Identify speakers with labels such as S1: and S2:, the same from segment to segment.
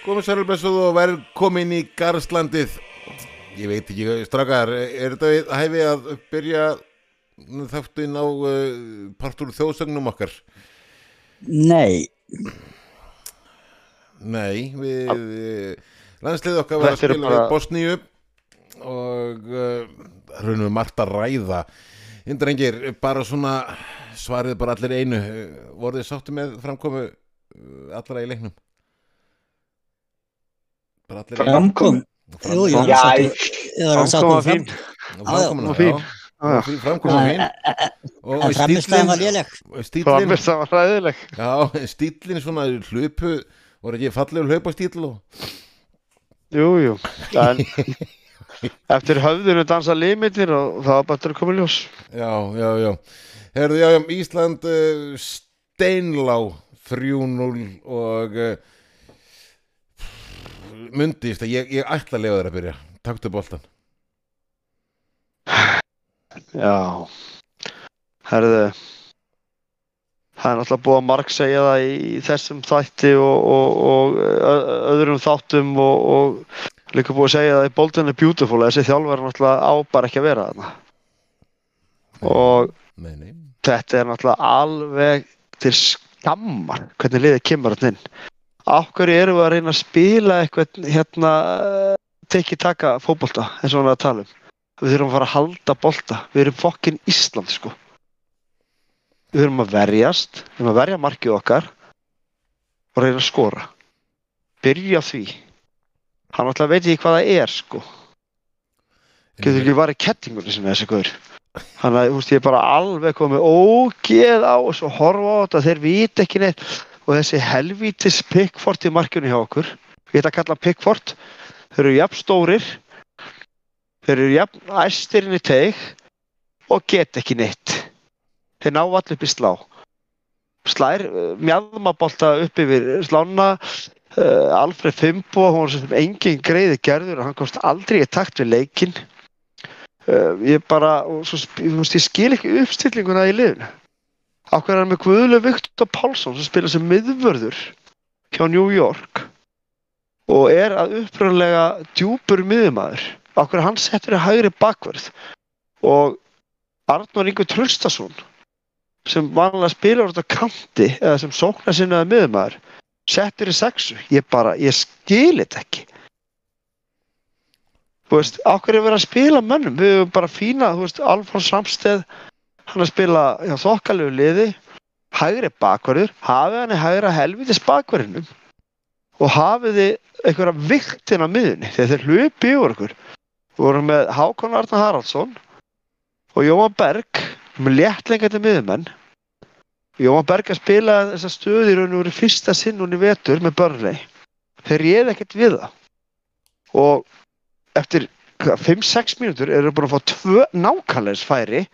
S1: Komið sælblessuð og velkomin í Garðslandið. Ég veit ekki, strakar, er þetta við hæfi að byrja þáttinn á uh, partur þjóðsögnum okkar?
S2: Nei,
S1: Nei, við, uh, landslið okkar var að spila
S3: bara-
S1: í Bosníu og uh, raunum við margt að ræða. Indrengir, bara svona svarið bara allir einu. Voruð þið sáttu með framkomu uh, allra í leiknum? Bara allir í einu?
S2: framkom Jú, jú,
S3: Já,
S2: ég var að
S3: Framkoma
S2: sátt
S3: fín.
S1: Framkomuna,
S3: já, fín.
S1: já. Og
S2: framistæðan var léleg.
S1: stílinn,
S3: Framist það var ræðileg
S1: já, stílinn svona hlupu, voru ekki fallegur hlaupastíl og
S3: Jú, jú. En eftir höfðinu dansa limitir og það var bara til að koma ljós.
S1: Já, já, já. Herðu, já, já, Ísland uh, steinlá 3-0 og uh, að ég, ég ætla að lefa þér að byrja. Taktu boltan.
S3: Já Herðu Það er náttúrulega búið að marg segja það í þessum þætti og, og, og öðrum þáttum og, og líka búið að segja það í Bolton er beautiful þessi þjálfur er náttúrulega á bara ekki að vera þarna og
S1: Nei, nei.
S3: þetta er náttúrulega alveg til skammar hvernig liðið kemur hann inn af hverju erum við að reyna að spila eitthvað hérna tekið taka fótbolta eins og hann að tala um? Við þurfum að fara að halda bolta. Við erum fokkin Ísland sko. Við þurfum að verjast við þurfum að verja markið okkar og reyna að skora. Byrja því. Hann náttúrulega veit ekki hvað það er sko. Getur ekki varðið kettingunni sem þessi guður þannig að ég er bara alveg komið ógeð á og svo horfa á þetta þeir vita ekki neitt og þessi helvítis Pickford í markjunni hjá okkur ég ætla að kalla Pickford þeir eru jafn stórir þeir eru jafn æstirinn í teig og get ekki neitt. Þeir ná allir upp í slá. Slær uh, mjadmabolta upp yfir slána uh, Alfred Fimbo hún var sem engin greiði gerður og hann komst aldrei í takt við leikinn. Uh, ég bara svo, ég skil ekki uppstillinguna í liðinu ákveður er hann með Guðlu Viktor Pálsson sem spila sem miðvörður hjá New York og er að uppröðlega djúpur miðumæður ákveður hann settur í hægri bakverð og Arnór Ingur Traustason sem vanlega spilar út á kanti eða sem sóknar sinnaði miðumæður settur í sexu. Ég bara, ég skil þetta ekki. Þú veist, ákveður er verið að spila mönnum? Við höfum bara fína, þú veist, Alfons Samsteð hann að spila hjá þokkalegu liði hægri bakverður hafið hann í hægra helvitis bakverðinum og hafið þið einhverja viktin á miðunni þegar þeir hlupi yfir okkur við vorum með Hákon Arnar Haraldsson og Jóhann Berg með léttlengandi miðumenn Jóhann Berg að spila þessa stöði í raun og veru fyrsta sinn hún í vetur með börnlei þeir réð ekkert við það. Og eftir 5-6 mínútur erum við búin að fá nákvæmleins færi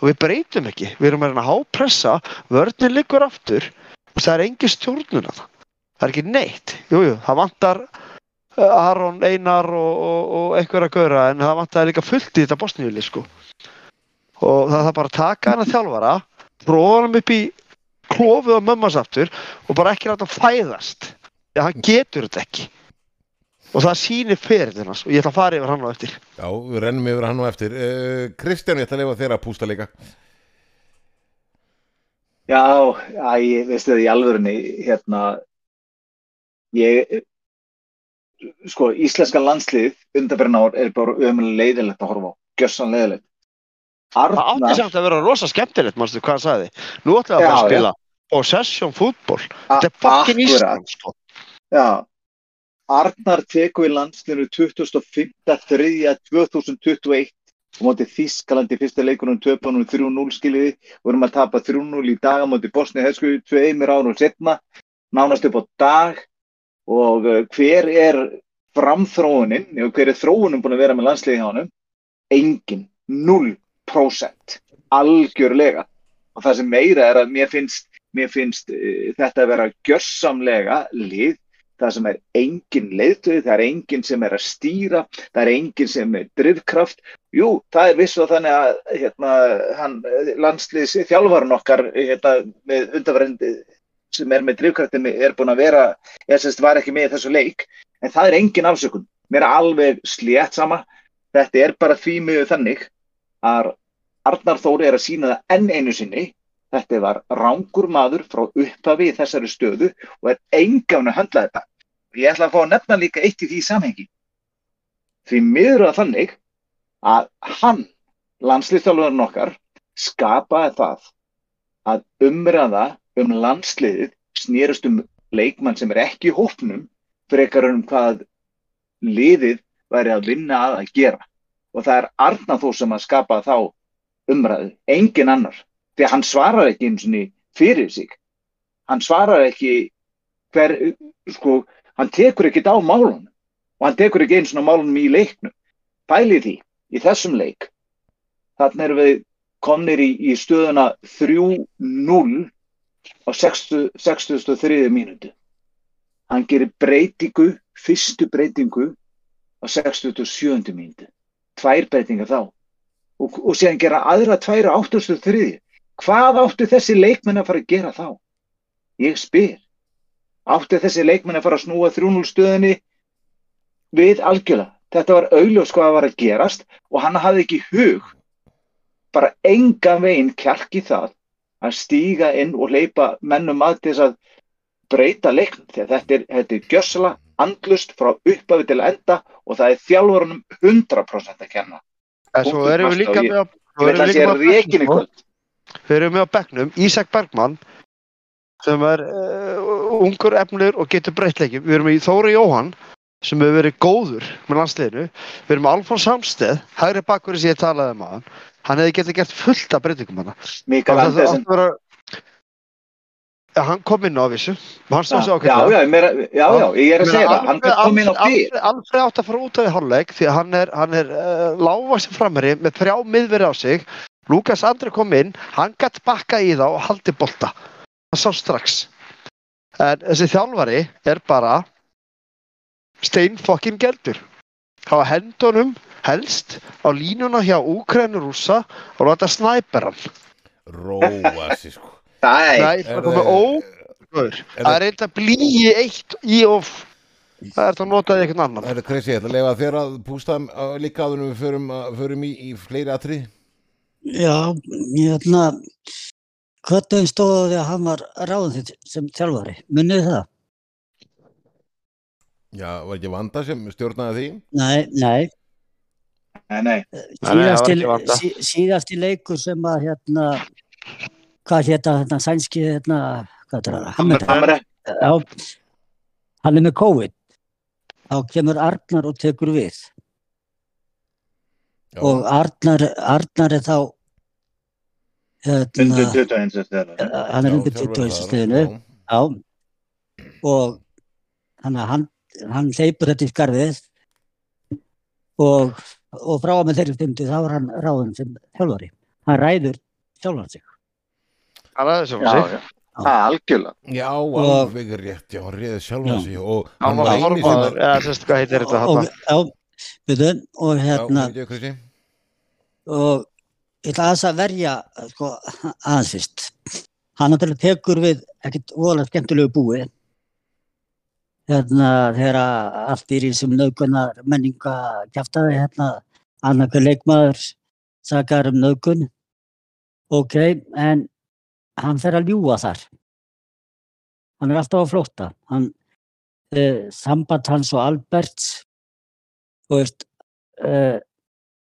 S3: og við breytum ekki, við erum að að hápressa vörnir liggur aftur. Og það er engin stjórnuna það er ekki neitt, jújú, jú, það vantar uh, Aron Einar og, og, og einhverja gauðra en það vantar líka fullt í þetta bosníuli sko. Og það er bara að taka hana þjálfara prófa hann upp í klófið á mömmas aftur og bara ekki láta hann fæðast. Hann getur þetta ekki og það sýnir fyrir hans og ég ætla að fara yfir hann á eftir
S1: Já, við rennum yfir hann og eftir. Uh, Kristján, ég ætla að lefa þér að pústa líka.
S4: Já, æ, veistu það í alvörunni, hérna, ég, sko, íslenska landslið undanferðin ár er bara ömulega leiðilegt að horfa á, gjössan leiðilegt.
S3: Það átti
S4: Arnar,
S3: samt að vera rosa skemmtilegt, mannstu hvað hann sagði. Nú ætlaði að
S4: Já,
S3: fara að
S4: já.
S3: spila possession fútból.
S4: a-
S3: Þetta er fucking
S4: akkurat,
S3: Ísland, sko.
S4: já, Arnar tekur í landsliðinu 25.3.2021 og móti Þískaland í fyrsta leikunum töpunum 3-0 skiljiði og erum að tapa 3-0 í dag á móti Bosni Hersku tveimur árum setna nánast upp á dag. Og uh, hver er framþróunin? Og hver er þróunin búin að vera með landsliði hjá honum? Engin, 0% algjörlega. Og það sem meira er að mér finnst, mér finnst uh, þetta að vera gjörsamlega lið það sem er engin leiðtöð, það er engin sem er að stýra, það er engin sem er drivkraft. Jú, það er vissu þannig að hérna, hann, landsliðs þjálfarinn okkar hérna, með undarverðandi sem er með drifkrættinni er búin að vera, ég sérst var ekki með þessu leik, en það er engin afsökun. Mér er alveg slétt sama. Þetta er bara því miður þannig að Arnar Þóri er að sína það enn einu sinni. Þetta var rángur maður frá upphafi í þessari stöðu og er engafn að höndla þetta. Ég ætla að fá að nefna líka eitt í því samhengi. Því miður að þannig að hann, landslýstjálfurinn okkar, skapaði það að umræða um landsliðið snýrust um leikmann sem er ekki í hópnum frekar um hvað liðið væri að vinna að að gera. Og það er Arnar Þór sem að skapa þá umræðu, engin annar. Því að hann svarar ekki eins og fyrir sig. Hann svarar ekki hver, sko, hann tekur ekkit á málunum og hann tekur ekki eins og málunum í leiknum. Pæli því, í þessum leik, þannig erum við komnir í, í stöðuna 3-0 á 60 63. mínútu. Hann gerir breytingu, fyrstu breytingu á 67. mínútu. Tvær breytingar þá. Og, og síðan gera aðra tvær á 83. Hvað áttu þessi leikmenn að fara að gera þá? Ég spyr. Áttu þessi leikmenn að fara að snúa 3-0 stöðinni við algjörlega. Þetta var augljós hvað var að gerast og hann hafði ekki hug bara enga veginn kjarki það að stíga inn og hleypa mennum að þess að breyta leiknum að þetta er, þetta er gjössala andlust frá upphafi til enda og það er þjálfurunum 100% að kenna.
S3: En svo erum við líka með
S4: að það sé reikin í kvöld.
S3: Við erum með á bekknum Ísak Bergmann sem er uh, ungur efnir og getur breytleiki. Við erum í Þóri Jóhann sem hefur verið góður með landsliðinu. Við erum með Alfons Samsteð, hægri bakkurinn sem ég talaði um aðan. Hann hefði getið gert fullt af breytingum hana.
S4: Mikael Andersen.
S3: vera- Ja, hann kom inn á vissu. Hann stóð sig
S4: Já,
S3: ákveðlega.
S4: já, meira, já, já, ég er að segja það. Hann kom inn á byr.
S3: Alfred, átt að fara út af í hálfleik því að hann er, hann er uh, lágvaxin framherri með þrjá miðveri á sig. Lukas Andri kom inn, hann gætt bakka í þá og haldi bolta. Það sá strax. En þessi þjálfari er bara steinfokkin geldur. Hafa hendunum helst á línuna hjá Úkrænu rússa og láta snæper hann.
S1: Róa sig sko
S4: Nei,
S3: það er komið ógöður.
S1: Er
S3: Það er reynda blíi eitt í of. Það er það notaði einhvern annan.
S1: Það er Krissi, ég ætla að lefa þér að pústa líka áður en við förum, förum í, í fleiri atrið
S2: Já, ég hérna, hvernig stóðu því að hann var ráðin þitt sem þjálfari? Munnið það?
S1: Já, var ekki Vanda sem stjórnaði því?
S2: Nei, nei,
S4: nei, nei.
S3: Nei, nei, það var
S2: síðasti, leikur sem að hérna, hvað hérna, hérna, sænski, hérna, hvað er það,
S4: Hamre,
S2: hann er með COVID, þá kemur Arnar og tekur við.
S1: Já,
S2: og Arnar, Arnar er þá,
S4: undir
S2: hérna,
S4: 21 sem þeirra.
S2: hann er undir
S1: þjálfari
S2: 20
S1: þar,
S2: stöðinu,
S1: já.
S2: Já, og hann, hann hleypur þetta í skarfið og, og frá að með þeirri stundu þá var hann ráðin sem þjálfari. Hann ræður sjálfan sig.
S3: Er þessu
S4: Já,
S3: fyrir sig.
S4: er algjörlega.
S1: Já,
S2: Og-
S1: alveg rétt, já, hann reyði sjálfa
S2: Já.
S1: sig og
S3: Hann
S1: hann
S3: var formaður, eða sérst hvað heitir þetta
S2: Og,
S3: hann?
S2: já, byrju, og hérna, og ég ætla aðeins að verja, sko, aðeins fyrst. Hann náttúrulega tekur við ekkert voðalega skemmtilegu búi. Hérna, þegar að allt er í sem naukunar menninga kjaftaði, hérna, annarkur leikmaður sakar um naukun. Ok, en hann fer að ljúga þar. Hann er alltaf á flótta. Hann, eh, samband hans og Alberts, þú veist, eh,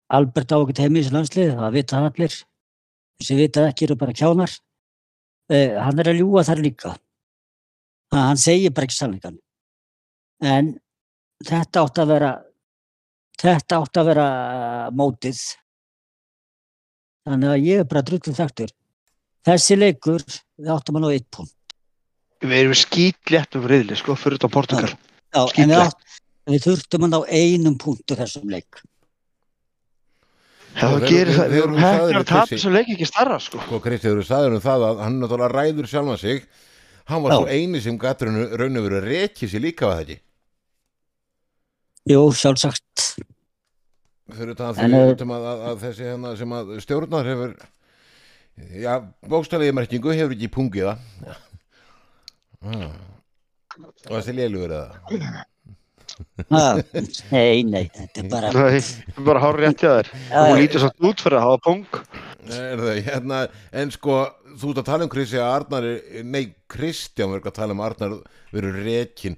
S2: Albert á ekkert heim í þessu landslið, það vita það allir. Þessi vita ekki eru bara kjánar. Eh, hann er að ljúga þar líka. Það, hann segir bara ekki sannleikan. En þetta átt að vera, þetta átt að vera mótið. Þannig að ég er bara drullu þaktur. Þessi leikur, við áttum að ná eitt punkt.
S3: Við erum skýt létt um riðli, sko, fyrir þetta Portugal.
S2: Já, en við, átt, við þurftum að ná einum punktu þessum leik.
S3: Það gerir það. Við erum
S1: eru sagðir
S3: að tapa þessu leik ekki starra, sko.
S1: Sko, Kristi, þú sagðir um það að hann náttúrulega ræður sjálfa sig Hann var
S2: Já.
S1: svo eini sem gætur raun og veru að rekja sér líka var það ekki
S2: Jú, sjálfsagt.
S1: Fyrir það
S2: En, eh,
S1: utan að, að, að þessi hérna sem að stjórnar hefur Já, bókstæðlega merkingu hefur ekki pungið það ah. og þessi lélugur eða
S2: Ha, nei, nei, þetta er bara
S3: Nei, bara hár rétt hjá þér. Hún lítur svo út fyrir að hafa pung
S1: er hérna, en sko þú ert að tala um Kristi að Arnar er- nei, Kristján verður að tala um Arnar verður rekin,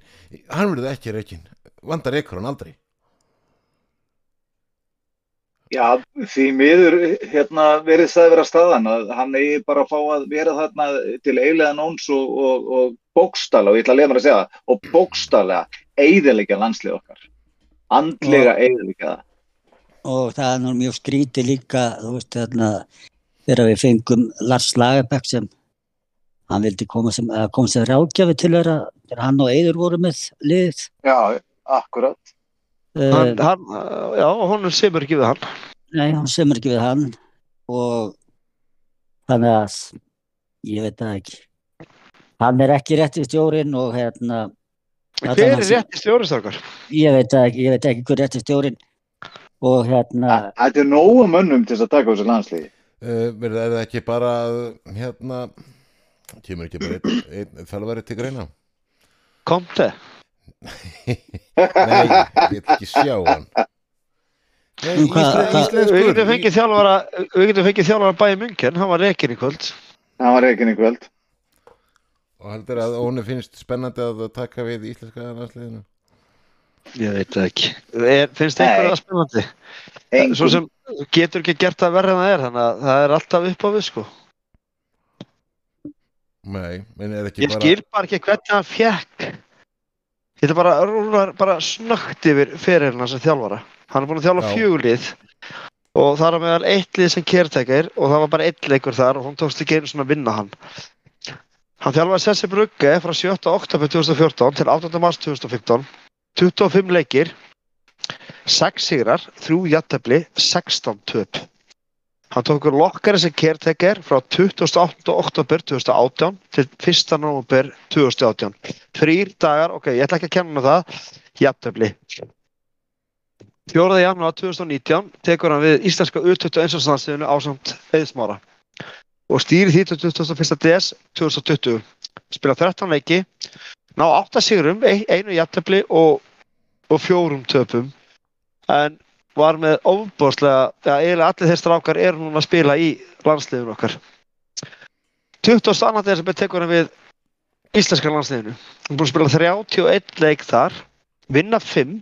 S1: hann verður ekki rekin vandar rekur hann aldrei
S4: Já, því miður hérna verið það vera staðan að hann eigi bara að fá að vera þarna til eiginlega nóns og, og, og bókstala og ég ætla að lefa mér að segja það og bókstala eiginlega landslið okkar. Andlega eiginlega
S2: og það er nú mjög skrítið líka þú veist þarna þegar við fengum Lars Lagerbäck sem hann vildi koma sem, að sem ráðgjafi til þeirra þegar hann og Eidur voru með lið.
S4: Já, akkurat
S3: hann,
S2: uh,
S3: hann, Já, honum semur ekki við hann.
S2: Nei, hann semur ekki við hann og þannig að ég veit það ekki. Hann er ekki rétti stjórin og hérna
S3: Hver er rétt í stjórnstrákar?
S2: ég veit það ekki, ég veit ekki hver rétti stjórin og hérna
S4: Þetta er nógu mönnum til þess að taka á þessu landsliði
S1: uh, verður er það ekki bara hérna kemur ekki bara einn, þjálfari til greina?
S3: Komte
S1: nei, ég vil ekki sjá hann. Nei,
S2: hvað-
S1: ísle,
S2: hvað-
S3: Við
S1: íslenskur
S3: getum fengið þjálfara Við getum fengið þjálfara bæði munkin Hann var reikin í kvöld.
S4: Það var reikin í kvöld.
S1: Og heldur að honum finnst spennandi að taka við íslenska landsliðinu?
S3: Ég veit það ekki. Er, Finnst það spennandi? Svo
S4: Engum.
S3: sem getur ekki gert það verður en það er Þannig að það er alltaf upp á við sko.
S1: Nei, en er ekki
S3: Ég
S1: bara
S3: skil bara ekki hvernig hann fekk Ég ætla bara að rúlar bara snögt yfir ferilina sem þjálfara Hann er búin að þjálfa
S1: Já.
S3: fjögulið og það er meðal eitt lið sem kertekir og það var bara eitt leikur þar og hún tókst ekki einu svona að vinna hann Hann þjálfaði Sessi Brugge frá 7. oktober 2014 til 8. mars 2015 25 leikir 6 sigrar, 3 jættefli 16 töp Hann tók úr lokkari sem kertekir frá 28. oktober 2018 til 1. november 2018 þrýr dagar, ok, ég ætla ekki að kenna það jafntöfli 4. janúar 2019 tekur hann við íslenska U21 landsliðinu ásamt eðismára og stýri því til 21. des 2020 spila 13 leiki ná 8 sigurum, ein- einu jafntöfli og, og fjórum töpum en var með ofbúrslega, ja, eiginlega allir þeir strákar eru núna að spila í landsliðinu okkar. 22. desember tekur hann við íslenska landsliðinu. Hann er búin að spila 31 leik þar vinna 5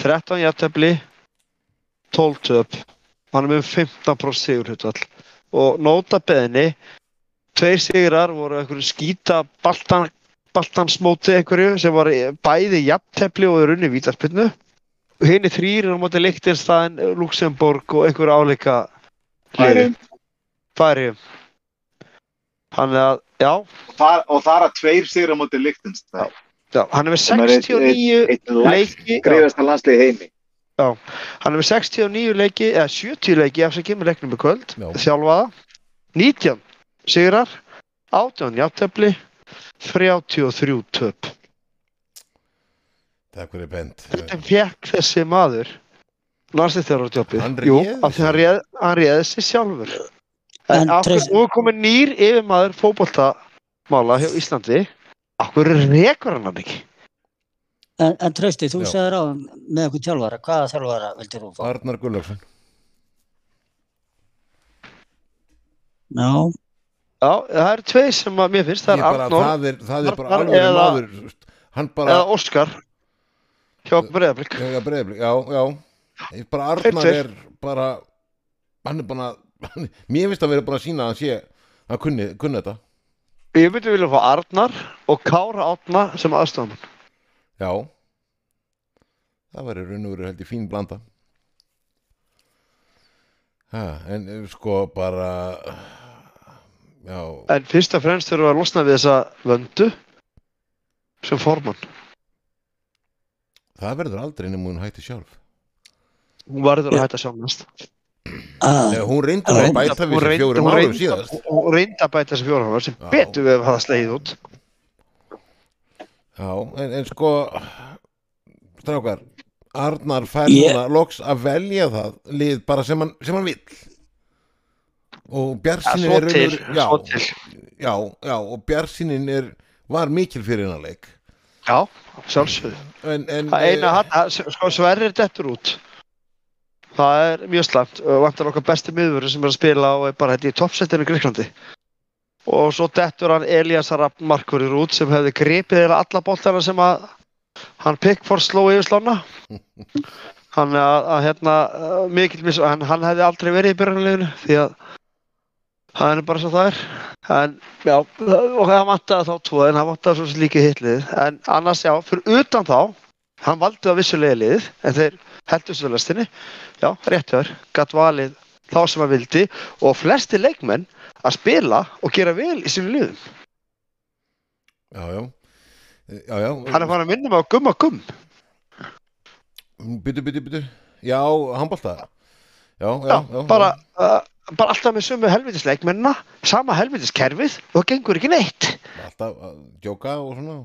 S3: 13 jafntefli 12 töp. Hann er með 15% sigur hlutvall og nota beðinni tveir sigrar voru einhverju skýta baltan, baltansmóti einhverju sem var bæði jafntefli og er unni vítarspinnu og henni þrýr er á móti Lichtenstein, Luxemburg og einhverju áleika
S4: Færum.
S3: færi hann er að, já,
S4: Og þar, og þar að tveir sigur á móti Lichtenstein
S3: já. Hann er með
S4: Sem er eitt-
S3: 69
S4: Eitt lægt
S3: leiki já,
S4: greiðasta landsliði í heimi.
S3: Hann er með 69 leiki eða 70 leiki ef sem kemur leiknum í kvöld
S1: Já.
S3: þjálfaða. 19 sigrar 18 játtöfli 33 töp
S1: takk fyrir bent.
S3: Hvernig fekk þessi maður næstu þjálfara tjópið
S1: Hann
S3: jú, af því hann réð, hann réði sig sjálfur. En
S2: Tracy-
S3: nú er komið nýr yfirmaður fótboltamála hjá Íslandi. Hverju rekur hann hann ekki?
S2: En, en Trausti, þú
S1: Já.
S2: sagðir á með okkur þjálfara, hvaða þjálfara vildir þú fá?
S1: Arnar Gullöfsson
S2: Já,
S3: já, það eru tveir sem að mér finnst það er Arnór
S1: það, er, það er bara alveg maður hann
S3: eða Óskar hjá Breiðablík
S1: já, breyðablik, já, já. Ég bara Arnar er bara hann er bara mér finnst að vera búin að sína að hann sé að kunni, kunni þetta.
S3: Ég myndi vilja fá Arnar og Kára Átna sem aðstofan.
S1: já. Það væri raun og veru held í fín blanda. Ha, en eh, sko bara já,
S3: En fyrst og fremst þurfum við að losna við þessa vöndu sem formann.
S1: Það verður aldrei nema hún hætti sjálf.
S3: Hún varður að hætta sjálfnast.
S2: að,
S1: Eða, hún reyndi að
S2: Hún
S1: bæta við sér fjórum árum síðast.
S3: Hún reyndi að bæta þessi fjórum árum sem betur við að hafa slegið út.
S1: Já, en, en sko strákar Arnar fær núna loks að velja það lið bara sem hann, sem hann vill. Og
S3: Ja,
S1: bjarsinin
S3: svo
S1: er
S3: til,
S1: já,
S3: svo til.
S1: já, já, og bjarsinin er var mikil fyrir hennar leik.
S3: Já, sjálfsögðu. Það eina
S1: eh,
S3: hann, sko Sverrir dettur út. Það er mjög slæmt og vantar okkar besti miðvöru sem er að spila og er bara þetta í toppsettinu í Greiklandi. Og svo dettur hann Elias Rapp Markurur út sem hefði gripið eða alla boltana sem að hann Pickford sló yfir slána. Hann, að, að, hérna, mikill mis, hann, hann hefði aldrei verið í byrjunarleginu því að það er bara svo það er. En já, og það vantaði þá tvo en það vantaði svo sem líka hitlið. En annars já, fyrir utan þá, hann valdi að vissulega liðið en þeir heldur svo lestinni. Já, rétt hjá þér, gatt valið þá sem hann vildi og flesti leikmenn að spila og gera vel í sínum liðum.
S1: já, já já, já,
S3: Hann er farin að minna mig á gumma gumm.
S1: byttu, byttu, byttu já, handbólta já, já,
S3: Já,
S1: já,
S3: bara, uh, bara alltaf með sömu helvitis leikmennina, sama helvitis kerfið og það gengur ekki neitt.
S1: alltaf að djóka og svona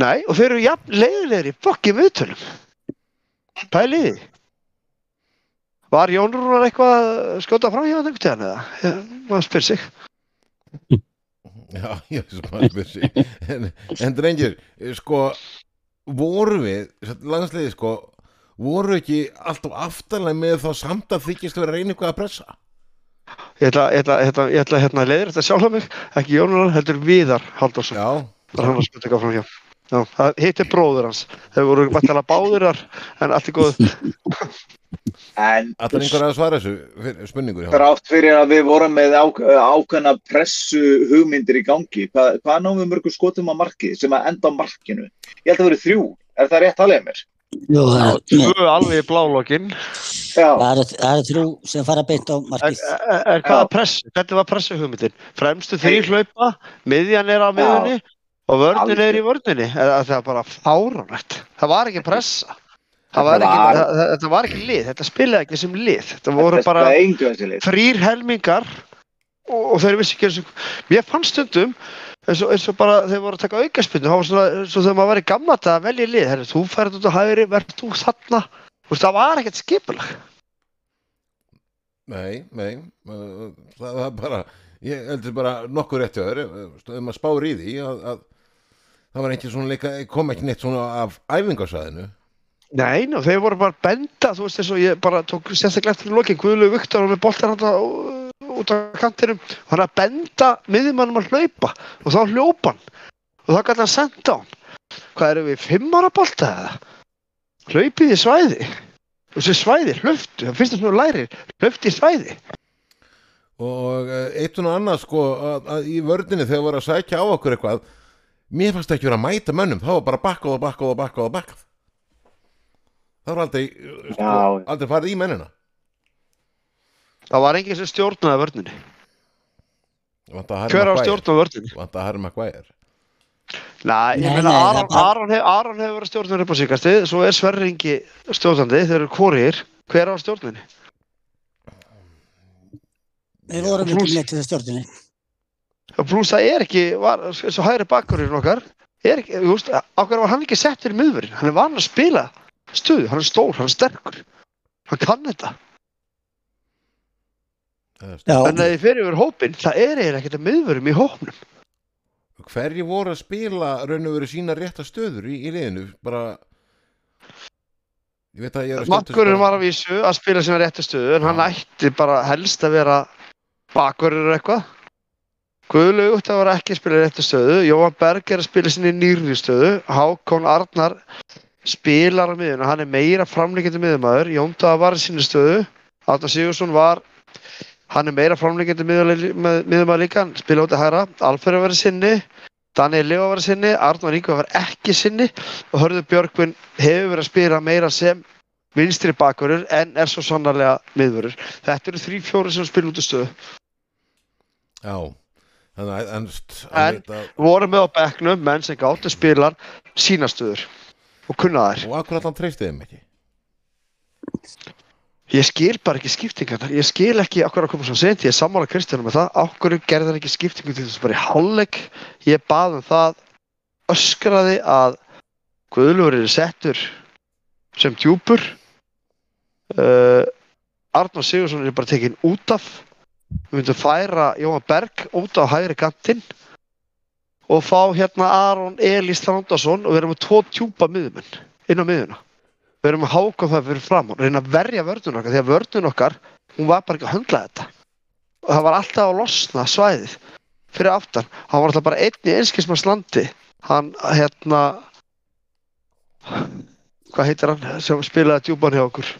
S3: Nei, og þeir eru jafn leiðilegir í fokki viðtölum. Pæliði. Var Jón Rúnar eitthvað að skjóta fram hjá þetta einhvern tíðan eða? Ég- Maður spyr sig.
S1: Já, ég sem maður spyr sig en, en drengir, sko voru við, landsliði sko voru ekki alltaf aftalega með þá samt að þykist vera að reyna eitthvað að pressa
S3: Ég ætla, ég ætla, ég ætla, ég ætla hérna að leiðir þetta sjálf mig, ekki Jón Rúnar, heldur Viðar Halldórsson.
S1: Já,
S3: Það er hann að skjóta eitthvað fram hjá. Já, það heitir bróður hans. Þeir voru vantilega báðurar, en allt er góð.
S4: En
S1: allar einhver að svara þessu spurningur hjá
S4: þrátt fyrir að við vorum með á, ákveðna pressu hugmyndir í gangi, hvað, hvað náum við mörgum skotum á marki sem að enda á markinu? Ég held að það verið þrjú, er það rétt talið mér?
S2: Jú, það er-
S3: Tvö alveg í blálokkin.
S4: Já,
S2: það eru þrjú sem fara beint á markið.
S3: en, en hvaða pressu? Hvernig var pressu hugmyndin? Fremstu þrý hlaupa, miðjan er á miðjunni og vörnin er í vörninni. Eða, það er bara fáránætt. Það var ekki pressa. Það var ekki,
S4: Var-
S3: það, þetta var ekki lið, þetta spilaði ekki sem lið. Þetta voru
S4: þetta
S3: bara
S4: er engu þessi lið.
S3: þrýr helmingar og, og þeir vissi ekki eins og mér fann stundum eins og, eins og bara þeir voru að taka aukaspinnu það var svona eins og þegar maður var í gamla þetta að velja lið Herri, þú ferð út á hægri, verð þú þarna Þú veist, það var ekkert skipulag
S1: Nei, nei, uh, það er bara, ég heldur bara nokkuð rétt hjá þér, ef maður spáir í því að, að það var ekki svona leika, kom ekki neitt svona af æfingarsæðinu.
S3: Nei, ná, þeir voru bara að benda þú veist eins og ég bara tók sérstaklega eftir í lokin Guðlaug Viktor með boltar hann út á kantinum og hann að benda miðjumannum að hlaupa og þá hljópa hann og þá gæti hann senda á hann Hvað eru við, fimm ára bolta eða? Hlaupið í svæði og þessi svæði, hlöftu, það finnst það svona lærir hlöftu í svæði
S1: Og uh, eitt og annað sko að, að í vördinni þegar voru að sækja á okkur eitthvað, mér fannst ekki vera að mæta mönnum, það var bara bakkað og bakkað og bakkað og bakkað. Það var aldrei, sko,
S4: Já.
S1: aldrei farið í mennina.
S3: Það var enginn sem stjórnaði
S1: að
S3: Hver á stjórnaði vörninni?
S1: Vant að Harry Maguire.
S3: Nei, ég meina Aron,
S2: bara-
S3: Aron, hef, Aron hefur verið stjórnur upp á síkasti svo er Sverringi stjórnandi, þeir eru hvorir hver á stjórninni?
S2: Við vorum ekki með til það stjórnunni.
S3: og pluss það er ekki, var, og hægri bakkurinn okkar er ekki, þú veist, ákveður var hann ekki settur í miðverðin, hann er vann að spila stöðu, hann er stór, hann er sterkur hann kann þetta,
S1: Það
S3: en ef þið fyrir yfir hópinn það er eiginlega ekkert að miðverðum í hópnum.
S1: Hverju voru að spila raun og veru sína rétta stöður í, í liðinu? Bara, ég veit að ég er að þessu
S3: Makkurinn var að vísu að spila sína réttu stöðu en hann ætti bara helst að vera bakverður eitthvað. Guðlaug ætti að vera ekki að spila í réttu stöðu Jóhann Berg er að spila sinni nýrri stöðu Hákon Arnar spilar á miðuna, hann er meira framleikandi miðumæður, Jón Daða var í sinni stöðu Átna Sigursson var hann er meira framleikandi miðumæður líka, hann spila út í hæra Alfred að vera sinni Daniel Leo að vera sinni, Arnar Ingo að vera ekki sinni og Hörður Björgvin hefur verið að spila meira sem vinstri bakverður en er svo sannarlega miðverður. Þetta eru þrý fjóri sem spila út í stöðu.
S1: Já, þannig að, en, að,
S3: Voru með á bekknum menn sem gáttu spilar sína stöður og kunna þær.
S1: og akkur allan treysti þeim ekki.
S3: Ég skil bara ekki skiptingarnar. Ég skil ekki okkur að koma svo sent. Ég er sammála Kristjánum með það. Okkur gerði hann ekki skiptingu til þess bara í hálfleik. Ég bað um það öskraði að Guðlur er settur sem djúpur. Uh, Arnór Sigursson er bara tekinn út af. Við myndum færa Jóhann Berg út á hægri kantinn og fá hérna Aron Elís Þrándarsson og vera með tvo tjúpa miðumenn inn á miðuna við erum að háka það fyrir fram og reyna að verja vörðun okkar því að vörðun okkar hún var bara ekki að höndla þetta. Og það var alltaf að losna svæðið fyrir aftan. Hann var alltaf bara einn í einskismannslandi hann hérna hvað heitir hann sem spilaði djúpan hjá okkur?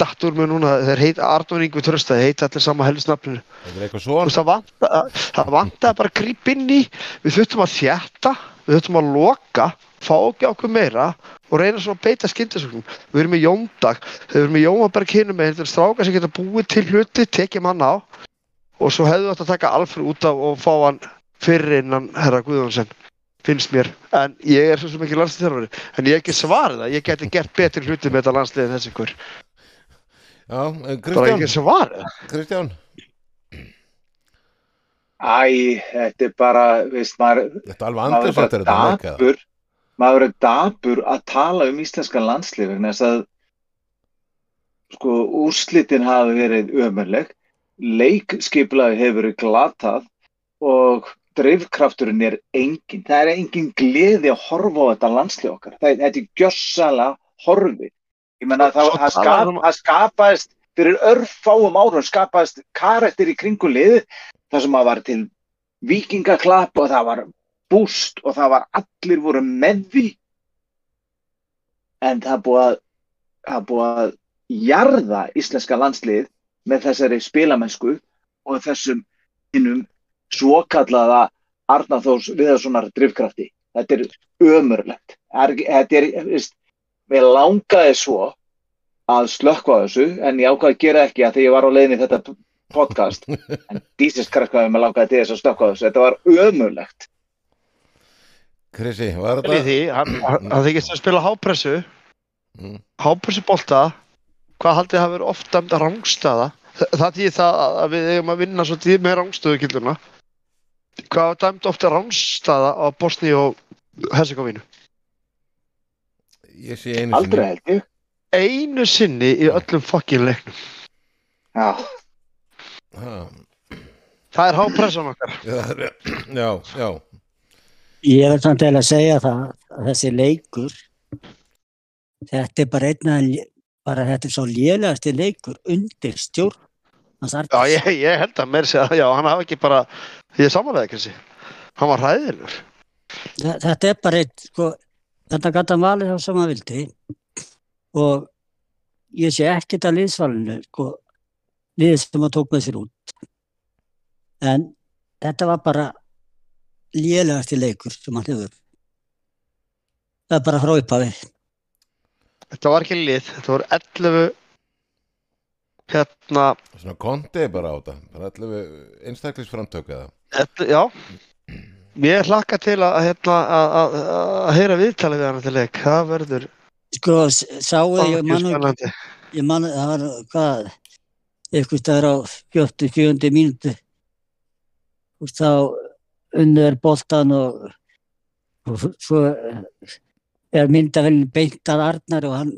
S3: Dattur með núna þeir heita Arnur Ingvi Tröstaði heita allir sama veist, það vantaði það vantaði bara að grípa inn í. Við þurftum að þjætta við þurftum að loka, fá ekki okkur meira og reyna svona að beita skyndisögnum. Við erum með Jóndag, við erum með Jómaberg hinum með þetta er stráka sem geta búið til hluti tekið mann á. Og svo hefðu þetta að taka Alfred út af og fá hann fyrir innan herra Guðjónsson finnst mér, en ég er svo sem ekki landsliðþjálfari, en ég ekki svarið það. Ég geti gert betri hluti með þetta landslið en þessi ykkur,
S1: Já, eh,
S3: bara
S1: Kristján,
S3: ekki svarið það.
S1: Kristján?
S4: Æ, þetta er bara, veist, maður,
S1: Þetta er alveg
S4: er bara
S1: þetta eða?
S4: dapur, maður er dapur að tala um íslenska landslið vegna þess að sko úrslitin hafi verið ömurleg, leikskiplaði hefur verið glatað og drifkrafturinn er engin. Það er engin gleði að horfa á þetta landslið okkar. Það, þetta er gjössalega horfið. Ég menna það, það, skap,
S3: um-
S4: það skapaðist fyrir örfáum árum skapaðist karakter í kringu liðið þar sem að var til vikingaklapp og það var búst og það var allir voru með því en það búið að það búið að jarða íslenska landslið með þessari spilamennsku og þessum hinnum svokallaða Arnarþórs Viðarssonar drifkrafti. Þetta er ömurlegt. Þetta er, mér langaði svo að slökkva þessu en ég ákvaði að gera ekki að því ég var á leiðinni í þetta podcast en dísist krakkvaði mér langaði til þess að slökkva þessu. Þetta var ömurlegt.
S1: Krissi, var
S3: Vel í
S1: þetta?
S3: því, hann, hann, hann þykist að spila hápressu.
S1: Mm.
S3: hápressu bolta hvað haldið það verið oft dæmd að rángstaða Þa- það þýðir það að við eigum að vinna svo tíð með rángstöðukilduna hvað var dæmd ofta rángstaða á Bosni og Herzegovinu
S1: Ég sé einu
S4: Aldrei held ég.
S3: einu sinni í öllum fokkin leiknum.
S4: Já,
S1: Ha,
S3: það er hápressan okkar.
S1: Já, já, já.
S2: Ég verð samt eða að segja það að þessi leikur þetta er bara einn að bara þetta er svo lélegasti leikur undir stjórn
S3: já, ég, ég held að mér segja já, hann hafi ekki bara, ég er samanlega ekki hann var hræðilegur.
S2: Þa- Þetta er bara eitt sko, þetta gæti hann valið þá sem hann vildi og ég sé ekkert að liðsvalinu sko, liðið sem hann tók með sér út. En þetta var bara lélegasti leikur sem hann hefur það er bara frá upphafi
S3: þetta var ekki lið, þetta voru 11 hérna
S1: Svona konti bara á þetta. Það er allavega einstaklisframtök eða.
S3: Þetta, já, ég hlakka til að, hérna, að, að, að heyra viðtalið við hann til leik. Það verður
S2: sko, sáu ég
S3: algjör
S2: man,
S3: spennandi.
S2: ég man það var hvað eitthvað staðar á 47. mínútu og þá unnur er boltan og, og svo er myndavælinn beint að Arnar og hann,